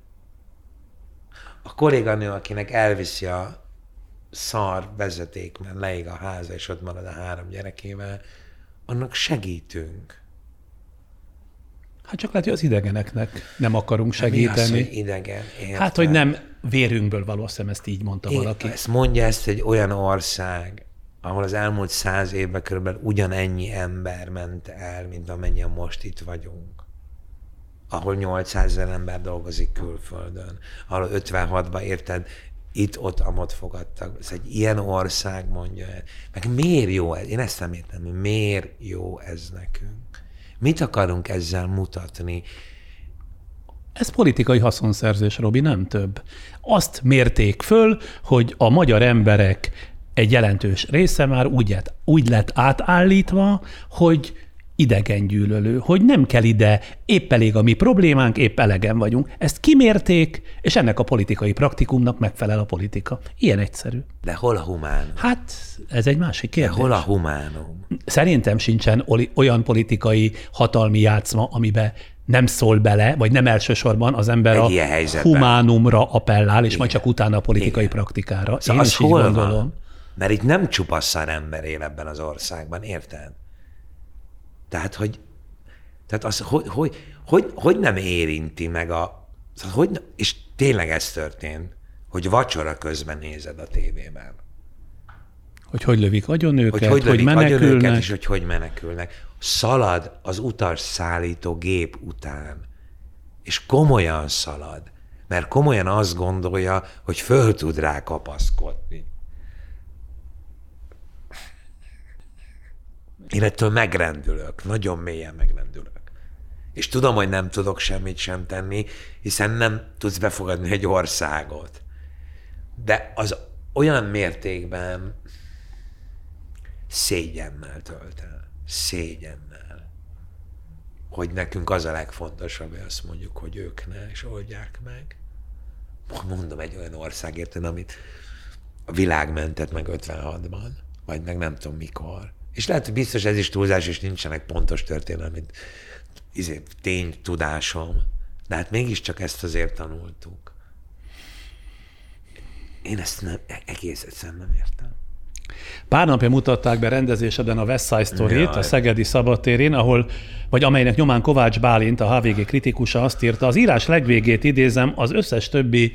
A kolléganő, akinek elviszi a szar vezeték, mert leég a háza, és ott marad a három gyerekével, annak segítünk. Hát csak lehet, hogy az idegeneknek nem akarunk segíteni. Hát mi az, hogy idegen? Értem. Hát, hogy nem vérünkből való, azt ezt így mondta Én, valaki. Ezt mondja ezt egy olyan ország, ahol az elmúlt száz évben körülbelül ugyanennyi ember ment el, mint amennyien most itt vagyunk ahol 800 ezer ember dolgozik külföldön, ahol 56-ban érted, itt-ott, amott fogadtak. Ez egy ilyen ország mondja el. Meg miért jó ez? Én ezt nem értem, hogy miért jó ez nekünk. Mit akarunk ezzel mutatni? Ez politikai haszonszerzés, Robi, nem több. Azt mérték föl, hogy a magyar emberek egy jelentős része már úgy lett, úgy lett átállítva, hogy idegengyűlölő, hogy nem kell ide, épp elég a mi problémánk, épp elegen vagyunk. Ezt kimérték, és ennek a politikai praktikumnak megfelel a politika. Ilyen egyszerű. De hol a humánum? Hát, ez egy másik kérdés. De hol a humánum? Szerintem sincsen olyan politikai hatalmi játszma, amiben nem szól bele, vagy nem elsősorban az ember Egy a helyzetben. humánumra appellál, és Igen. majd csak utána a politikai Igen. praktikára. Szóval Én az is így hol gondolom. van? Mert itt nem csupa szar ember él ebben az országban, érted? Tehát, hogy, tehát az, hogy, hogy, hogy, hogy nem érinti meg a... Hogy, és tényleg ez történt, hogy vacsora közben nézed a tévében. Hogy hogy lövik agyon őket, Hogy hogy, hogy, menekülnek. őket, és hogy hogy menekülnek. Szalad az utas szállító gép után, és komolyan szalad, mert komolyan azt gondolja, hogy föl tud rá kapaszkodni. Én ettől megrendülök, nagyon mélyen megrendülök. És tudom, hogy nem tudok semmit sem tenni, hiszen nem tudsz befogadni egy országot. De az olyan mértékben szégyennel tölt el. Szégyennel. Hogy nekünk az a legfontosabb, hogy azt mondjuk, hogy ők ne, és oldják meg. Mondom egy olyan országért, amit a világ mentett meg 56-ban, vagy meg nem tudom mikor. És lehet, hogy biztos ez is túlzás, és nincsenek pontos történelmi izé, tény tudásom, de hát mégiscsak ezt azért tanultuk. Én ezt nem, egész egyszerűen nem értem. Pár napja mutatták be rendezéseden a West Side Story-t Jaj. a Szegedi Szabadtérén, ahol, vagy amelynek nyomán Kovács Bálint, a HVG kritikusa azt írta, az írás legvégét idézem, az összes többi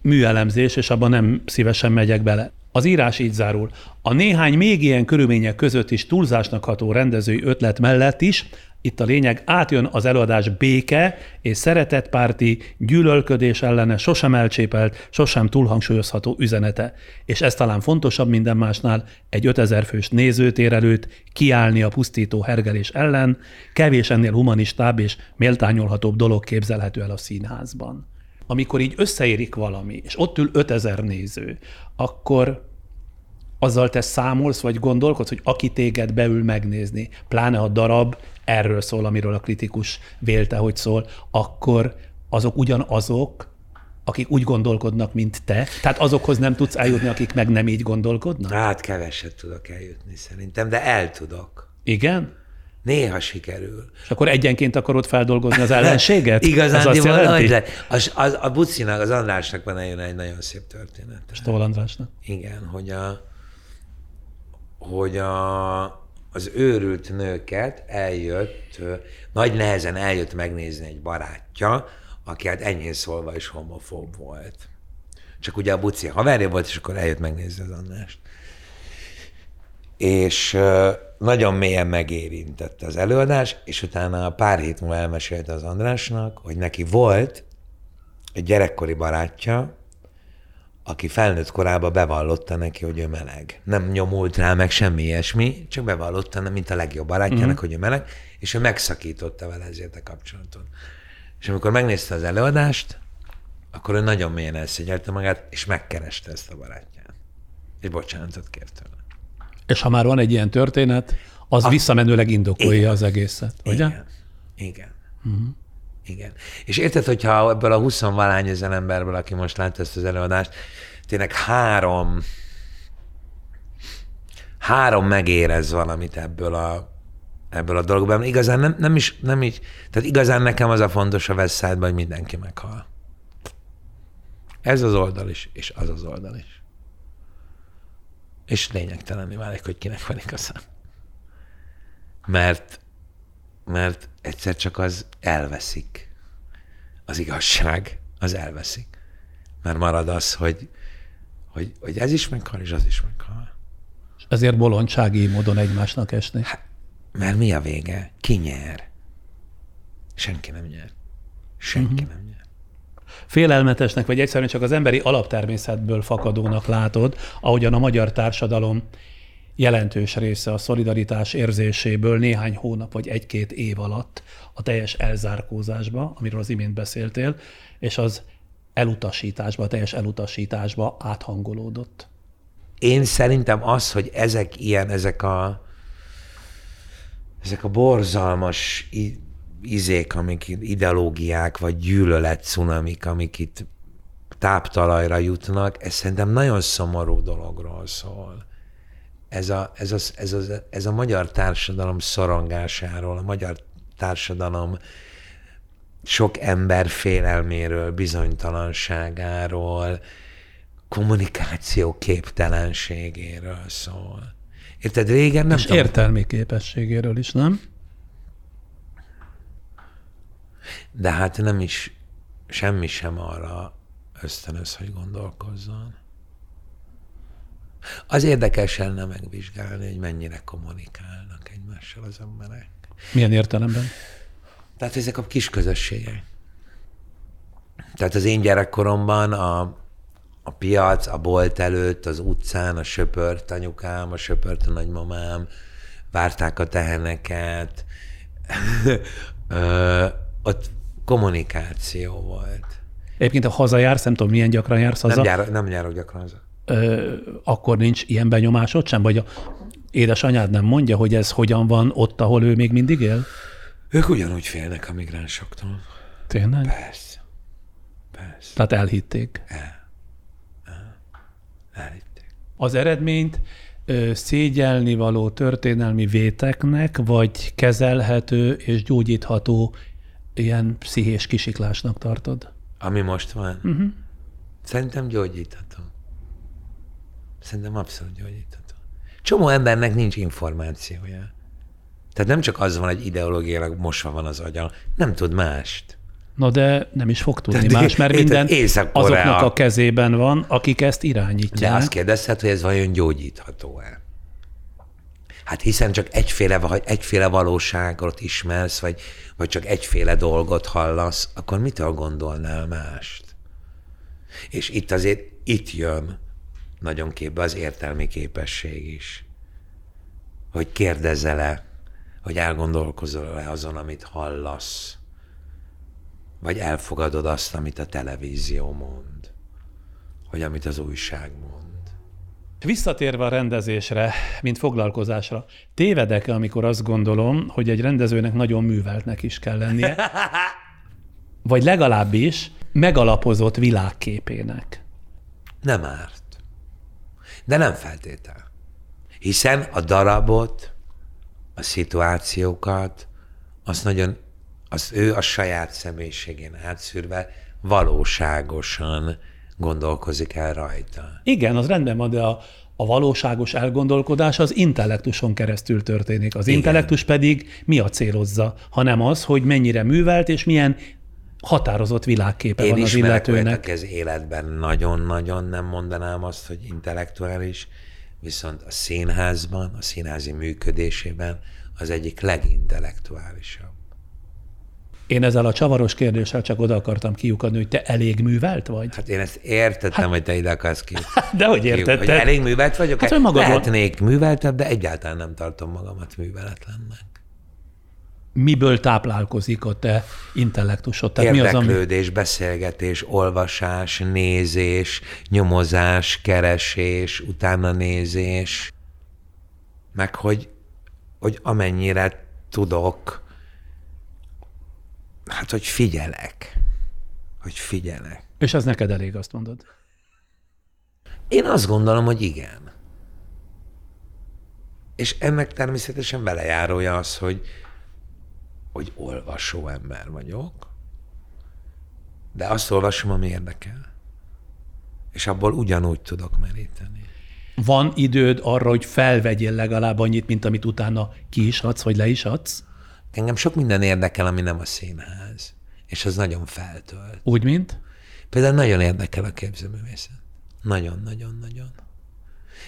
műelemzés, és abban nem szívesen megyek bele. Az írás így zárul. A néhány még ilyen körülmények között is túlzásnak ható rendezői ötlet mellett is, itt a lényeg, átjön az előadás béke és szeretetpárti, gyűlölködés ellene sosem elcsépelt, sosem túlhangsúlyozható üzenete. És ez talán fontosabb minden másnál, egy 5000 fős nézőtér előtt kiállni a pusztító hergelés ellen, kevés ennél humanistább és méltányolhatóbb dolog képzelhető el a színházban. Amikor így összeérik valami, és ott ül 5000 néző, akkor azzal te számolsz, vagy gondolkodsz, hogy aki téged beül megnézni, pláne a darab erről szól, amiről a kritikus vélte, hogy szól, akkor azok ugyanazok, akik úgy gondolkodnak, mint te. Tehát azokhoz nem tudsz eljutni, akik meg nem így gondolkodnak? Hát keveset tudok eljutni szerintem, de el tudok. Igen? Néha sikerül. És akkor egyenként akarod feldolgozni az ellenséget? Igazán, Ez azt jelenti? de az, az, a Bucinak, az Andrásnak van egy, nagyon szép történet. Stól Andrásnak. Igen, hogy a, hogy a, az őrült nőket eljött, nagy nehezen eljött megnézni egy barátja, aki hát enyhén szólva is homofób volt. Csak ugye a Buci haverja volt, és akkor eljött megnézni az Andrást. És nagyon mélyen megérintette az előadás, és utána pár hét múlva elmesélte az Andrásnak, hogy neki volt egy gyerekkori barátja, aki felnőtt korában bevallotta neki, hogy ő meleg. Nem nyomult rá meg semmi ilyesmi, csak bevallotta, mint a legjobb barátjának, uh-huh. hogy ő meleg, és ő megszakította vele ezért a kapcsolatot. És amikor megnézte az előadást, akkor ő nagyon mélyen elszégyelte magát, és megkereste ezt a barátját. És bocsánatot kért tőle. És ha már van egy ilyen történet, az a... visszamenőleg indokolja Igen. az egészet, ugye? Igen. Igen. Uh-huh. Igen. És érted, hogyha ebből a 20 valány ezer emberből, aki most látta ezt az előadást, tényleg három, három megérez valamit ebből a, ebből a dologból. Igazán nem, nem is, nem így, tehát igazán nekem az a fontos a West Side-ban, hogy mindenki meghal. Ez az oldal is, és az az oldal is. És lényegtelenné válik, hogy kinek van igaza. Mert, mert egyszer csak az elveszik. Az igazság, az elveszik. Mert marad az, hogy, hogy, hogy ez is meghal, és az is meghal. És ezért bolondsági módon egymásnak esni. Mert mi a vége? Ki nyer? Senki nem nyer. Senki uh-huh. nem nyer. Félelmetesnek, vagy egyszerűen csak az emberi alaptermészetből fakadónak látod, ahogyan a magyar társadalom jelentős része a szolidaritás érzéséből néhány hónap vagy egy-két év alatt a teljes elzárkózásba, amiről az imént beszéltél, és az elutasításba, a teljes elutasításba áthangolódott. én szerintem az, hogy ezek ilyen, ezek a ezek a borzalmas izék, amik ideológiák, vagy gyűlölet cunamik, amik itt táptalajra jutnak, ez szerintem nagyon szomorú dologról szól. Ez a, ez, a, ez, a, ez a magyar társadalom szorongásáról, a magyar társadalom sok ember félelméről, bizonytalanságáról, kommunikáció képtelenségéről szól. Érted, régen nem És tudom. értelmi képességéről is, nem? De hát nem is, semmi sem arra ösztönöz, hogy gondolkozzon. Az érdekes lenne megvizsgálni, hogy mennyire kommunikálnak egymással az emberek. Milyen értelemben? Tehát ezek a kis közösségek. Tehát az én gyerekkoromban a, a piac, a bolt előtt, az utcán, a söpört anyukám, a söpört a nagymamám, várták a teheneket, Ö, ott kommunikáció volt. Egyébként a hazajársz, nem tudom, milyen gyakran jársz haza. Nem, jár, nem járok gyakran haza. Ö, akkor nincs ilyen benyomásod sem? Vagy a édesanyád nem mondja, hogy ez hogyan van ott, ahol ő még mindig él? Ők ugyanúgy félnek a migránsoktól. Tényleg? Persze. Persze. Tehát elhitték. El. Elhitték. Az eredményt szégyelni való történelmi véteknek, vagy kezelhető és gyógyítható ilyen pszichés kisiklásnak tartod? Ami most van? Uh-huh. Szerintem gyógyítható. Szerintem abszolút gyógyítható. Csomó embernek nincs információja. Tehát nem csak az van, hogy ideológiailag mosva van az agya, nem tud mást. Na de nem is fog tudni de, más, mert minden azoknak a kezében van, akik ezt irányítják. De azt kérdezhet, hogy ez vajon gyógyítható-e? Hát hiszen csak egyféle, vagy egyféle valóságot ismersz, vagy, vagy csak egyféle dolgot hallasz, akkor mitől gondolnál mást? És itt azért, itt jön nagyon képbe az értelmi képesség is. Hogy kérdezzel-e, hogy elgondolkozol-e azon, amit hallasz, vagy elfogadod azt, amit a televízió mond, vagy amit az újság mond. Visszatérve a rendezésre, mint foglalkozásra, tévedek-e, amikor azt gondolom, hogy egy rendezőnek nagyon műveltnek is kell lennie, vagy legalábbis megalapozott világképének? Nem árt. De nem feltétel. Hiszen a darabot, a szituációkat, azt nagyon, az ő a saját személyiségén átszűrve valóságosan gondolkozik el rajta. Igen, az rendben van, de a, a valóságos elgondolkodás az intellektuson keresztül történik. Az Igen. intellektus pedig mi a célozza, hanem az, hogy mennyire művelt és milyen határozott világképe Én van az illetőnek. Ez életben nagyon-nagyon nem mondanám azt, hogy intellektuális, viszont a színházban, a színházi működésében az egyik legintellektuálisabb. Én ezzel a csavaros kérdéssel csak oda akartam kiukadni, hogy te elég művelt vagy? Hát én ezt értettem, hát, hogy te ide akarsz ki. De hogy értetted? Hogy elég művelt vagyok? Hát, hogy magadról... Lehetnék műveltebb, de egyáltalán nem tartom magamat műveletlennek. Miből táplálkozik a te intellektusod? Tehát Érdeklődés, mi az, ami... beszélgetés, olvasás, nézés, nyomozás, keresés, utána nézés, meg hogy, hogy amennyire tudok, Hát, hogy figyelek. Hogy figyelek. És az neked elég, azt mondod? Én azt gondolom, hogy igen. És ennek természetesen belejárója az, hogy, hogy olvasó ember vagyok, de azt olvasom, ami érdekel. És abból ugyanúgy tudok meríteni. Van időd arra, hogy felvegyél legalább annyit, mint amit utána ki is adsz, vagy le is adsz? Engem sok minden érdekel, ami nem a színház. És az nagyon feltölt. Úgy, mint? Például nagyon érdekel a képzőművészet. Nagyon-nagyon-nagyon.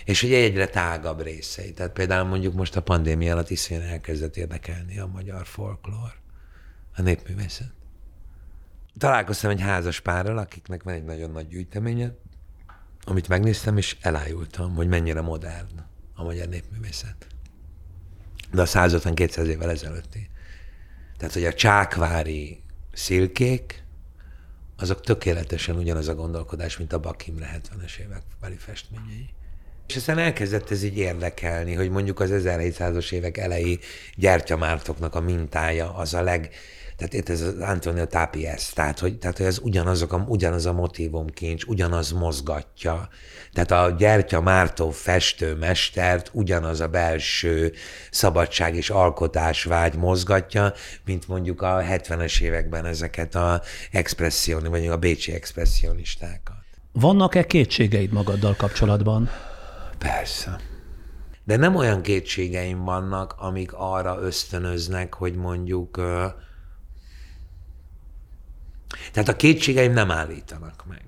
És ugye egyre tágabb részei. Tehát például mondjuk most a pandémia alatt iszonyúan elkezdett érdekelni a magyar folklór, a népművészet. Találkoztam egy házas párral, akiknek van egy nagyon nagy gyűjteménye, amit megnéztem, és elájultam, hogy mennyire modern a magyar népművészet. De a 150-200 évvel ezelőtti. Tehát, hogy a csákvári szilkék, azok tökéletesen ugyanaz a gondolkodás, mint a Bakimre 70-es évek beli festményei. És aztán elkezdett ez így érdekelni, hogy mondjuk az 1700-as évek elejé gyertyamártoknak a mintája az a leg, tehát itt ez az Antonio Tapies, tehát hogy, tehát, hogy ez ugyanazok a, ugyanaz a motivumkincs, ugyanaz mozgatja. Tehát a Gyertya Mártó festőmestert ugyanaz a belső szabadság és alkotásvágy mozgatja, mint mondjuk a 70-es években ezeket a expresszioni, vagy a bécsi expressionistákat. Vannak-e kétségeid magaddal kapcsolatban? Persze. De nem olyan kétségeim vannak, amik arra ösztönöznek, hogy mondjuk tehát a kétségeim nem állítanak meg.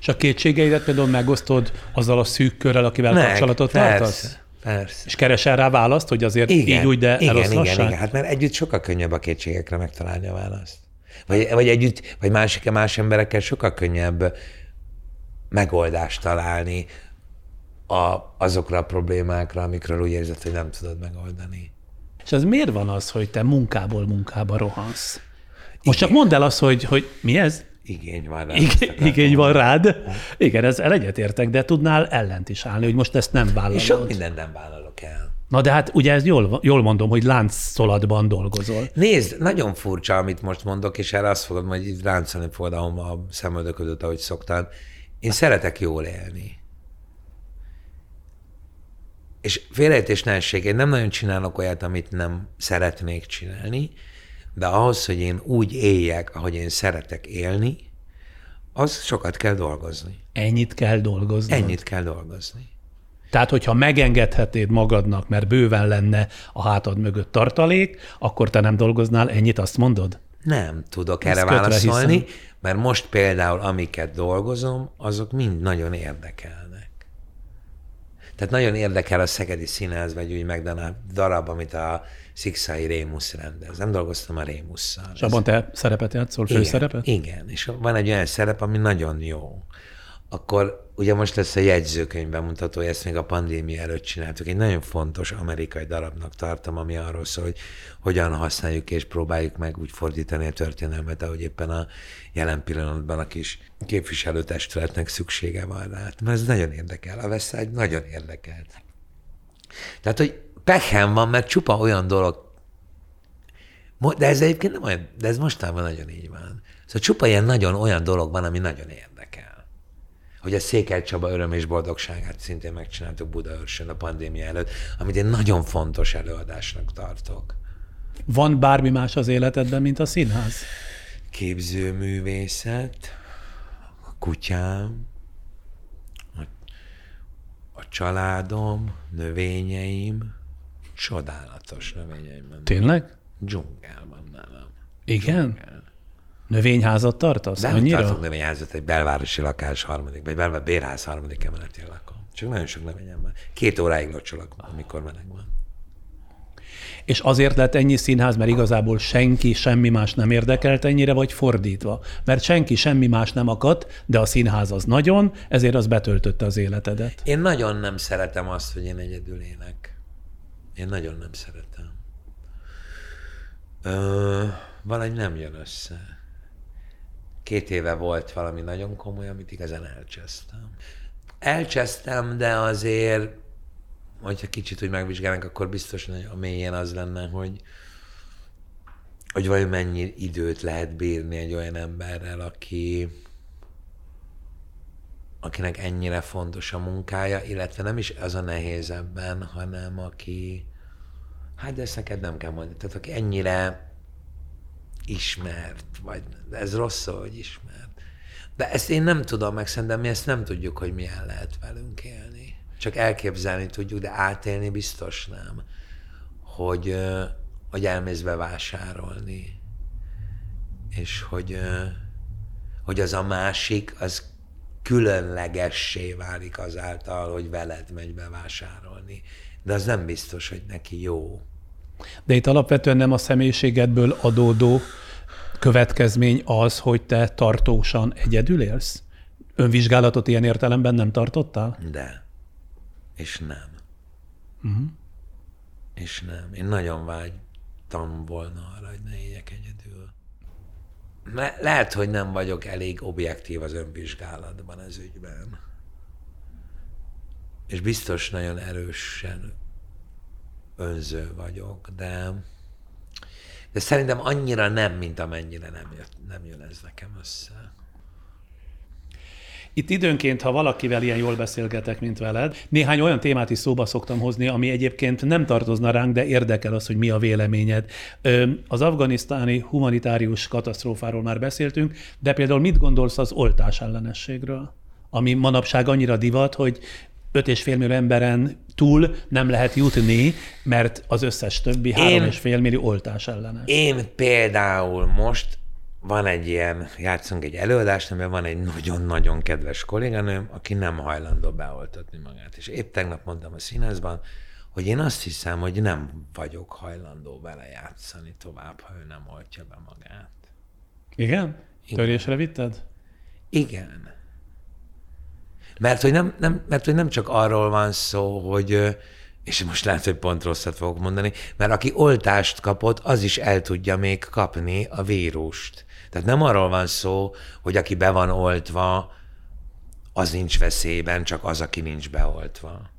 És a kétségeidet például megosztod azzal a szűk körrel, akivel meg, kapcsolatot persze, tartasz? Persze. És keresel rá választ, hogy azért igen, így úgy, de igen, igen, igen, hát mert együtt sokkal könnyebb a kétségekre megtalálni a választ. Vagy, vagy együtt, vagy másik más emberekkel sokkal könnyebb megoldást találni a, azokra a problémákra, amikről úgy érzed, hogy nem tudod megoldani. És az miért van az, hogy te munkából munkába rohansz? Most Igen. csak mondd el azt, hogy, hogy mi ez? Igény van rád. Igen, igény van rád. Igen, ezzel egyetértek, de tudnál ellent is állni, hogy most ezt nem vállalod. És sok mindent nem vállalok el. Na de hát ugye ez jól, jól mondom, hogy láncszolatban dolgozol. Nézd, nagyon furcsa, amit most mondok, és erre azt fogod, hogy így ráncolni fogod a szemöldöködött, ahogy szoktál. Én szeretek jól élni. És félrejtés ne én nem nagyon csinálok olyat, amit nem szeretnék csinálni, de ahhoz, hogy én úgy éljek, ahogy én szeretek élni, az sokat kell dolgozni. Ennyit kell dolgozni. Ennyit kell dolgozni. Tehát, hogyha megengedheted magadnak, mert bőven lenne a hátad mögött tartalék, akkor te nem dolgoznál ennyit, azt mondod? Nem tudok Ezt erre válaszolni, hiszem. mert most például amiket dolgozom, azok mind nagyon érdekelnek. Tehát nagyon érdekel a Szegedi Színház, vagy úgy megdaná darab, amit a Szikszai Rémusz rendez. Nem dolgoztam a Rémusszal. És abban te szerepet játszol, főszerepet? Igen, igen, és van egy olyan szerep, ami nagyon jó. Akkor ugye most lesz a jegyzőkönyv bemutató, ezt még a pandémia előtt csináltuk. Egy nagyon fontos amerikai darabnak tartom, ami arról szól, hogy hogyan használjuk és próbáljuk meg úgy fordítani a történelmet, ahogy éppen a jelen pillanatban a kis képviselőtestületnek szüksége van rá. Mert ez nagyon érdekel. A Veszágy nagyon érdekel. Tehát, hogy pekhem van, mert csupa olyan dolog, de ez egyébként nem olyan, de ez mostában nagyon így van. Szóval csupa ilyen nagyon olyan dolog van, ami nagyon érdekel. Hogy a Székely Csaba öröm és boldogságát szintén megcsináltuk Budaörsön a pandémia előtt, amit én nagyon fontos előadásnak tartok. Van bármi más az életedben, mint a színház? Képzőművészet, a kutyám, a, a családom, növényeim, Csodálatos növényeim Tényleg? Dzsungel van nálam. Igen? Dzsungel. Növényházat tartasz? De Annyira? nem tartok növényházat, egy belvárosi lakás harmadik, vagy belvárosi bérház harmadik emeletén lakom. Csak nagyon sok növényem van. Két óráig locsolok, amikor meleg van. És azért lett ennyi színház, mert igazából senki semmi más nem érdekelt ennyire, vagy fordítva. Mert senki semmi más nem akadt, de a színház az nagyon, ezért az betöltötte az életedet. Én nagyon nem szeretem azt, hogy én egyedül ének. Én nagyon nem szeretem. Ö, valahogy nem jön össze. Két éve volt valami nagyon komoly, amit igazán elcsesztem. Elcsesztem, de azért, hogyha kicsit úgy megvizsgálnak, akkor biztos, hogy a mélyén az lenne, hogy, hogy vajon mennyi időt lehet bírni egy olyan emberrel, aki, akinek ennyire fontos a munkája, illetve nem is az a nehéz ebben, hanem aki, hát ezt neked nem kell mondani, tehát aki ennyire ismert, vagy ez rossz hogy ismert. De ezt én nem tudom meg, mi ezt nem tudjuk, hogy milyen lehet velünk élni. Csak elképzelni tudjuk, de átélni biztos nem. Hogy, hogy elmész bevásárolni, és hogy, hogy az a másik, az különlegessé válik azáltal, hogy veled megy bevásárolni. De az nem biztos, hogy neki jó. De itt alapvetően nem a személyiségedből adódó következmény az, hogy te tartósan egyedül élsz? Önvizsgálatot ilyen értelemben nem tartottál? De. És nem. Uh-huh. És nem. Én nagyon vágytam volna arra, hogy ne éljek egyedül. Le- lehet, hogy nem vagyok elég objektív az önvizsgálatban ez ügyben. és biztos nagyon erősen önző vagyok, de, de szerintem annyira nem, mint amennyire nem, jött, nem jön ez nekem össze. Itt időnként, ha valakivel ilyen jól beszélgetek, mint veled, néhány olyan témát is szóba szoktam hozni, ami egyébként nem tartozna ránk, de érdekel az, hogy mi a véleményed. Az afganisztáni humanitárius katasztrófáról már beszéltünk, de például mit gondolsz az oltás ellenességről? Ami manapság annyira divat, hogy 5,5 millió emberen túl nem lehet jutni, mert az összes többi 3,5 millió oltás ellenes. Én például most van egy ilyen, játszunk egy előadást, amiben van egy nagyon-nagyon kedves kolléganőm, aki nem hajlandó beoltatni magát. És épp tegnap mondtam a színházban, hogy én azt hiszem, hogy nem vagyok hajlandó vele játszani tovább, ha ő nem oltja be magát. Igen? Igen. Törésre vitted? Igen. Mert hogy, nem, nem, mert hogy nem csak arról van szó, hogy és most lehet, hogy pont rosszat fogok mondani, mert aki oltást kapott, az is el tudja még kapni a vírust. Tehát nem arról van szó, hogy aki be van oltva, az nincs veszélyben, csak az, aki nincs beoltva.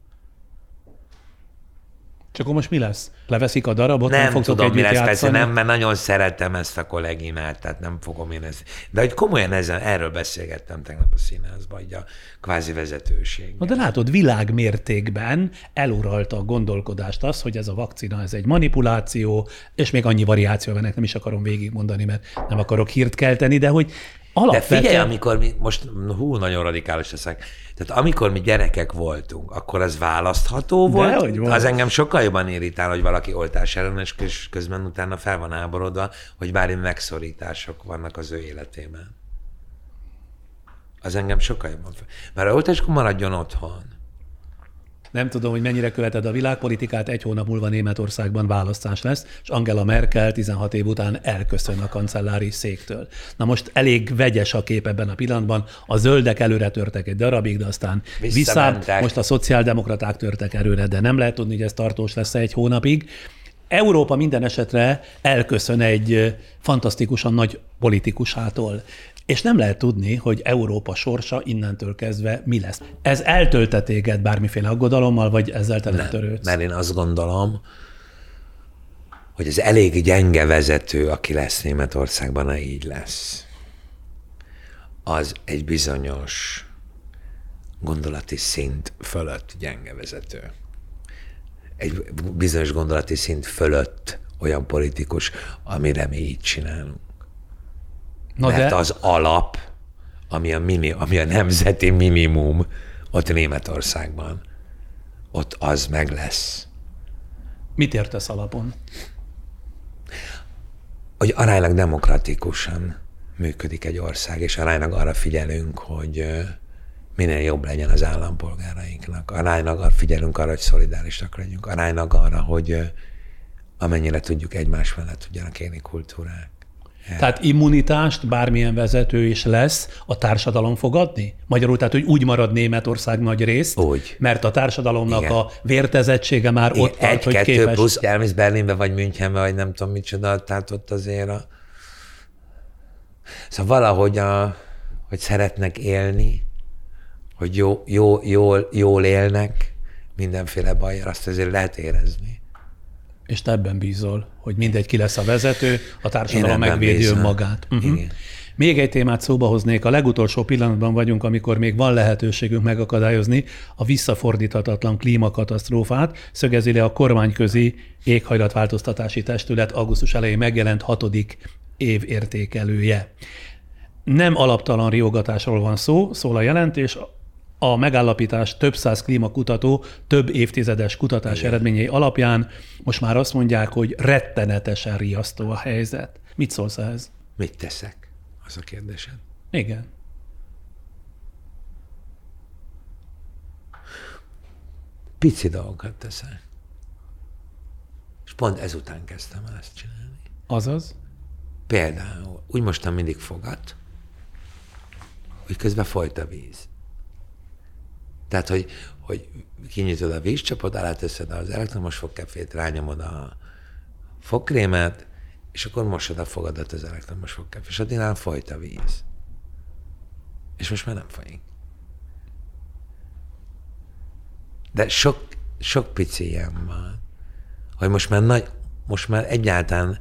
Akkor most mi lesz? Leveszik a darabot, nem, nem tudom, mi lesz, játszani? persze nem, mert nagyon szeretem ezt a kollégimát, tehát nem fogom én ezt. De hogy komolyan ezen, erről beszélgettem tegnap a színházban, hogy a kvázi vezetőség. Na de látod, világmértékben eluralta a gondolkodást az, hogy ez a vakcina, ez egy manipuláció, és még annyi variáció van, nem is akarom végigmondani, mert nem akarok hírt kelteni, de hogy Alapvetően... De figyelj, amikor mi, most hú, nagyon radikális leszek, tehát amikor mi gyerekek voltunk, akkor az választható volt. hogy volt. Az engem sokkal jobban irritál, hogy valaki oltás ellenes, és közben utána fel van áborodva, hogy bár megszorítások vannak az ő életében. Az engem sokkal jobban fel. Mert a oltáskor maradjon otthon. Nem tudom, hogy mennyire követed a világpolitikát, egy hónap múlva Németországban választás lesz, és Angela Merkel 16 év után elköszön a kancellári széktől. Na most elég vegyes a kép ebben a pillanatban. A zöldek előre törtek egy darabig, de aztán visszát, most a szociáldemokraták törtek előre, de nem lehet tudni, hogy ez tartós lesz egy hónapig. Európa minden esetre elköszön egy fantasztikusan nagy politikusától és nem lehet tudni, hogy Európa sorsa innentől kezdve mi lesz. Ez eltölte téged bármiféle aggodalommal, vagy ezzel te nem, törődsz? Mert én azt gondolom, hogy ez elég gyenge vezető, aki lesz Németországban, ha így lesz. Az egy bizonyos gondolati szint fölött gyenge vezető. Egy bizonyos gondolati szint fölött olyan politikus, amire mi így csinálunk. Na mert de... az alap, ami a, mini, ami a nemzeti minimum ott Németországban, ott az meg lesz. Mit értesz alapon? Hogy aránylag demokratikusan működik egy ország, és aránylag arra figyelünk, hogy minél jobb legyen az állampolgárainknak. Aránylag arra figyelünk arra, hogy szolidárisak legyünk. Aránylag arra, hogy amennyire tudjuk egymás mellett tudjanak élni kultúrák. Tehát immunitást bármilyen vezető is lesz, a társadalom fogadni? Magyarul, tehát, hogy úgy marad Németország nagy részt, úgy. mert a társadalomnak Igen. a vértezettsége már Igen. ott tart, Egy, hogy kettő képes... plusz elmész Berlinbe, vagy Münchenbe, vagy nem tudom micsoda, tehát ott azért a... Szóval valahogy, a, hogy szeretnek élni, hogy jó, jó, jól, jól élnek, mindenféle bajjal, azt azért lehet érezni és te ebben bízol, hogy mindegy ki lesz a vezető, a társadalom megvédi önmagát. Uh-huh. Igen. Még egy témát szóba hoznék. A legutolsó pillanatban vagyunk, amikor még van lehetőségünk megakadályozni a visszafordíthatatlan klímakatasztrófát, szögezi le a kormányközi éghajlatváltoztatási testület augusztus elején megjelent hatodik év értékelője. Nem alaptalan riogatásról van szó, szól a jelentés, a megállapítás több száz klímakutató több évtizedes kutatás Igen. eredményei alapján most már azt mondják, hogy rettenetesen riasztó a helyzet. Mit szólsz ehhez? Mit teszek? Az a kérdésed. Igen. Pici dolgokat teszek. És pont ezután kezdtem el ezt csinálni. Azaz? Például, úgy mostan mindig fogat, hogy közben folyt a víz. Tehát, hogy, hogy kinyitod a vízcsapot, aláteszed az elektromos fogkefét, rányomod a fogkrémet, és akkor mosod a fogadat az elektromos fogkef, és addig folyt a víz. És most már nem folyik. De sok, sok pici ilyen van, hogy most már nagy, most már egyáltalán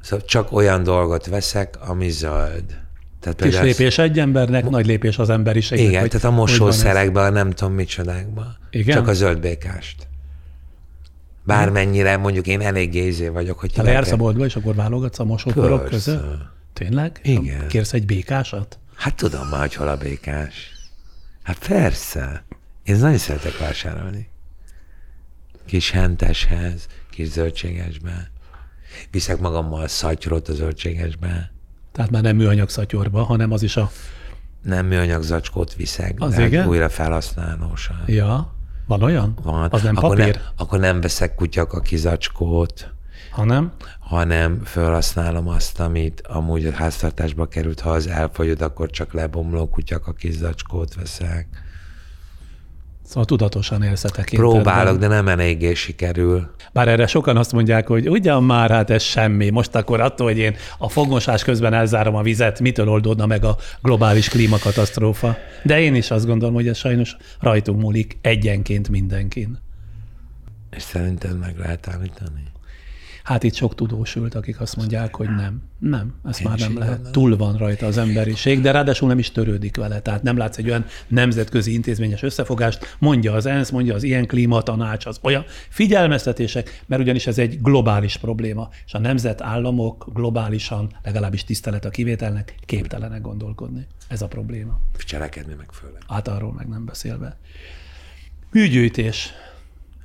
szóval csak olyan dolgot veszek, ami zöld. Tehát Kis lépés egy embernek, nagy lépés az emberiségnek. Igen, tehát a mosószerekben, nem tudom micsodákban. Igen? Csak a zöld békást. Bármennyire, mondjuk én elég gézé vagyok, hogy... Te jársz a boltba, és akkor válogatsz a mosókorok között? Tényleg? Igen. Kérsz egy békásat? Hát tudom már, hogy hol a békás. Hát persze. Én nagyon szeretek vásárolni. Kis henteshez, kis zöldségesbe. Viszek magammal szatyrot a zöldségesbe. Tehát már nem műanyag szatyorba, hanem az is a... Nem műanyag zacskót viszek, az de igen? újra felhasználósan. Ja, van olyan? Van. Az nem akkor papír? Nem, akkor nem veszek kutyak a kizacskót. Hanem? Hanem felhasználom azt, amit amúgy a háztartásba került, ha az elfogyod, akkor csak lebomló kutyak a kizacskót veszek. Szóval tudatosan élsz a Próbálok, de nem eléggé sikerül. Bár erre sokan azt mondják, hogy ugyan már, hát ez semmi. Most akkor attól, hogy én a fogmosás közben elzárom a vizet, mitől oldódna meg a globális klímakatasztrófa? De én is azt gondolom, hogy ez sajnos rajtunk múlik egyenként mindenkin. És szerinted meg lehet állítani? Hát itt sok tudós ült, akik azt mondják, hogy nem, nem, Én már nem lehet. Nem. Túl van rajta az emberiség, de ráadásul nem is törődik vele. Tehát nem látsz egy olyan nemzetközi intézményes összefogást, mondja az ENSZ, mondja az ilyen klímatanács, az olyan figyelmeztetések, mert ugyanis ez egy globális probléma, és a nemzetállamok globálisan, legalábbis tisztelet a kivételnek, képtelenek gondolkodni. Ez a probléma. Cselekedni meg főleg. Hát arról meg nem beszélve. Műgyűjtés.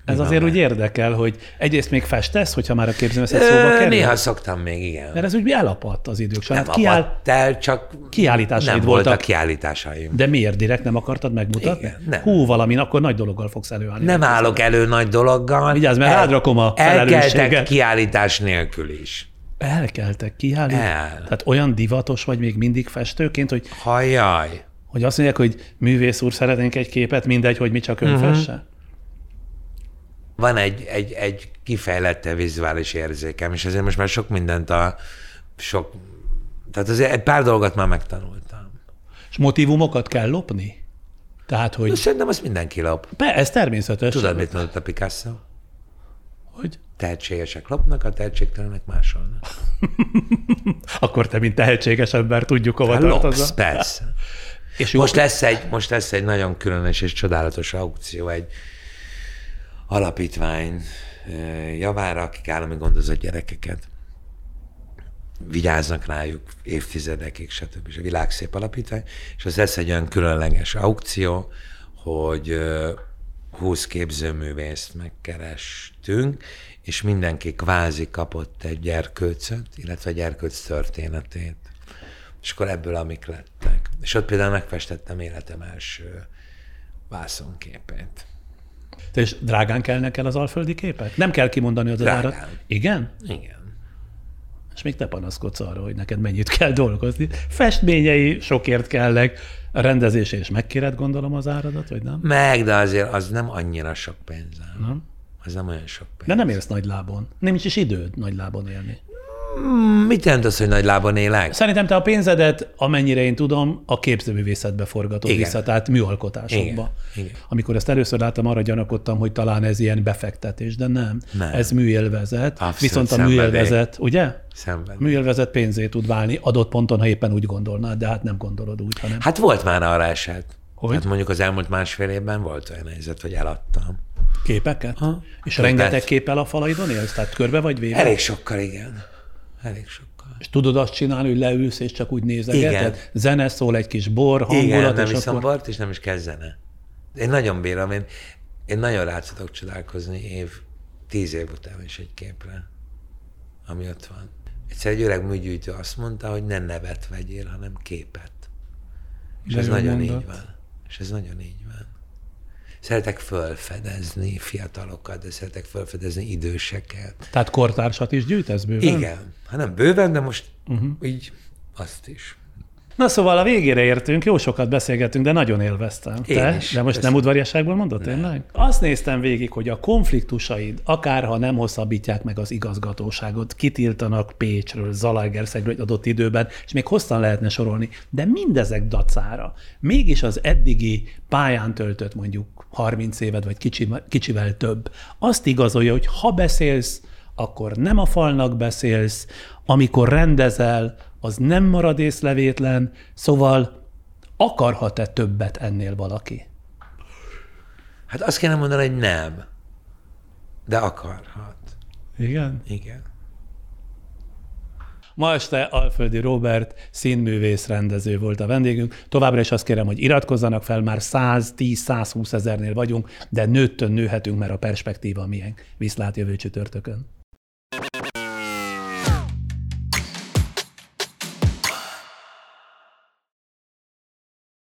Ez Mi azért úgy érdekel, hogy egyrészt még festesz, hogyha már a képzőművészet szóba kerül? Néha szoktam még, igen. Mert ez úgy elapadt az idők során. Nem Kiáll... apadt el, csak kiállításaid nem voltak. voltak kiállításaim. De miért direkt nem akartad megmutatni? Igen, nem. Hú, valamin akkor nagy dologgal fogsz előállni. Nem állok elő nagy dologgal. Vigyázz, mert el, rádrakom a felelősséget. kiállítás nélkül is. Elkeltek kiállítani? El. Tehát olyan divatos vagy még mindig festőként, hogy... Hajjaj. Hogy azt mondják, hogy művész úr, szeretnénk egy képet, mindegy, hogy mi csak ön uh-huh. Van egy, egy, egy kifejlette vizuális érzékem, és ezért most már sok mindent a sok, tehát azért egy pár dolgot már megtanultam. És motivumokat kell lopni? Tehát, hogy... Szerintem azt mindenki lop. Be, ez természetes. Tudod, mit mondott a Picasso? Hogy? Tehetségesek lopnak, a tehetségtelenek másolnak. Akkor te, mint tehetséges ember, tudjuk hova tartozol. persze. És most, lesz egy, most lesz egy nagyon különös és csodálatos aukció, egy alapítvány javára, akik állami gondozott gyerekeket vigyáznak rájuk évtizedekig, stb. És a világszép alapítvány, és az lesz egy olyan különleges aukció, hogy 20 képzőművészt megkerestünk, és mindenki kvázi kapott egy gyerkőcöt, illetve egy gyerkőc történetét. És akkor ebből amik lettek. És ott például megfestettem életem első vászonképét. És drágán kellnek el az alföldi képek? Nem kell kimondani az árat? Igen? Igen. És még te panaszkodsz arra, hogy neked mennyit kell dolgozni. Festményei sokért kellnek, a rendezésé és megkéred gondolom az áradat, vagy nem? Meg, de azért az nem annyira sok pénz. Nem? Az nem olyan sok pénz. De nem élsz nagy lábon. Nem is, is időd nagy lábon élni. Hmm, mit jelent az, hogy nagy lábon élek? Szerintem te a pénzedet, amennyire én tudom, a képzőművészetbe forgatod Igen. vissza, tehát műalkotásokba. Igen. Igen. Amikor ezt először láttam, arra gyanakodtam, hogy talán ez ilyen befektetés, de nem. nem. Ez műélvezet. Abszolút Viszont a szenvedély. műélvezet, ugye? Szenvedély. Műélvezet pénzé tud válni adott ponton, ha éppen úgy gondolnád, de hát nem gondolod úgy, hanem. Hát volt már arra eset. Hogy? Hát mondjuk az elmúlt másfél évben volt olyan helyzet, hogy eladtam. Képeket? Ha? És Képet. rengeteg képpel a falaidon élsz? Tehát körbe vagy véve? Elég sokkal, igen. Elég sokkal. És tudod azt csinálni, hogy leülsz, és csak úgy nézegeted? Igen. Zene szól, egy kis bor, hangulat, Igen, nem és iszom akkor... bort, és nem is kezd zene. Én nagyon bírom, én, én nagyon rá tudok csodálkozni év, tíz év után is egy képre, ami ott van. Egyszer egy öreg műgyűjtő azt mondta, hogy ne nevet vegyél, hanem képet. És De ez nagyon mondat. így van. És ez nagyon így van. Szeretek fölfedezni fiatalokat, de szeretek fölfedezni időseket. Tehát kortársat is gyűjtesz bőven? Igen. Hát nem bőven, de most uh-huh. így azt is. Na szóval a végére értünk, jó sokat beszélgettünk, de nagyon élveztem. Én Te? is. De most Köszönöm. nem udvariasságból mondod tényleg? Azt néztem végig, hogy a konfliktusaid, akárha nem hosszabbítják meg az igazgatóságot, kitiltanak Pécsről, Zalaegerszegről egy adott időben, és még hosszan lehetne sorolni, de mindezek dacára, mégis az eddigi pályán töltött mondjuk 30 éved, vagy kicsi, kicsivel több, azt igazolja, hogy ha beszélsz, akkor nem a falnak beszélsz, amikor rendezel, az nem marad észlevétlen, szóval akarhat-e többet ennél valaki? Hát azt kéne mondani, hogy nem. De akarhat. Igen. Igen. Ma este Alföldi Robert színművész rendező volt a vendégünk. Továbbra is azt kérem, hogy iratkozzanak fel, már 110-120 ezernél vagyunk, de nőttön nőhetünk, mert a perspektíva milyen. Viszlát jövő csütörtökön.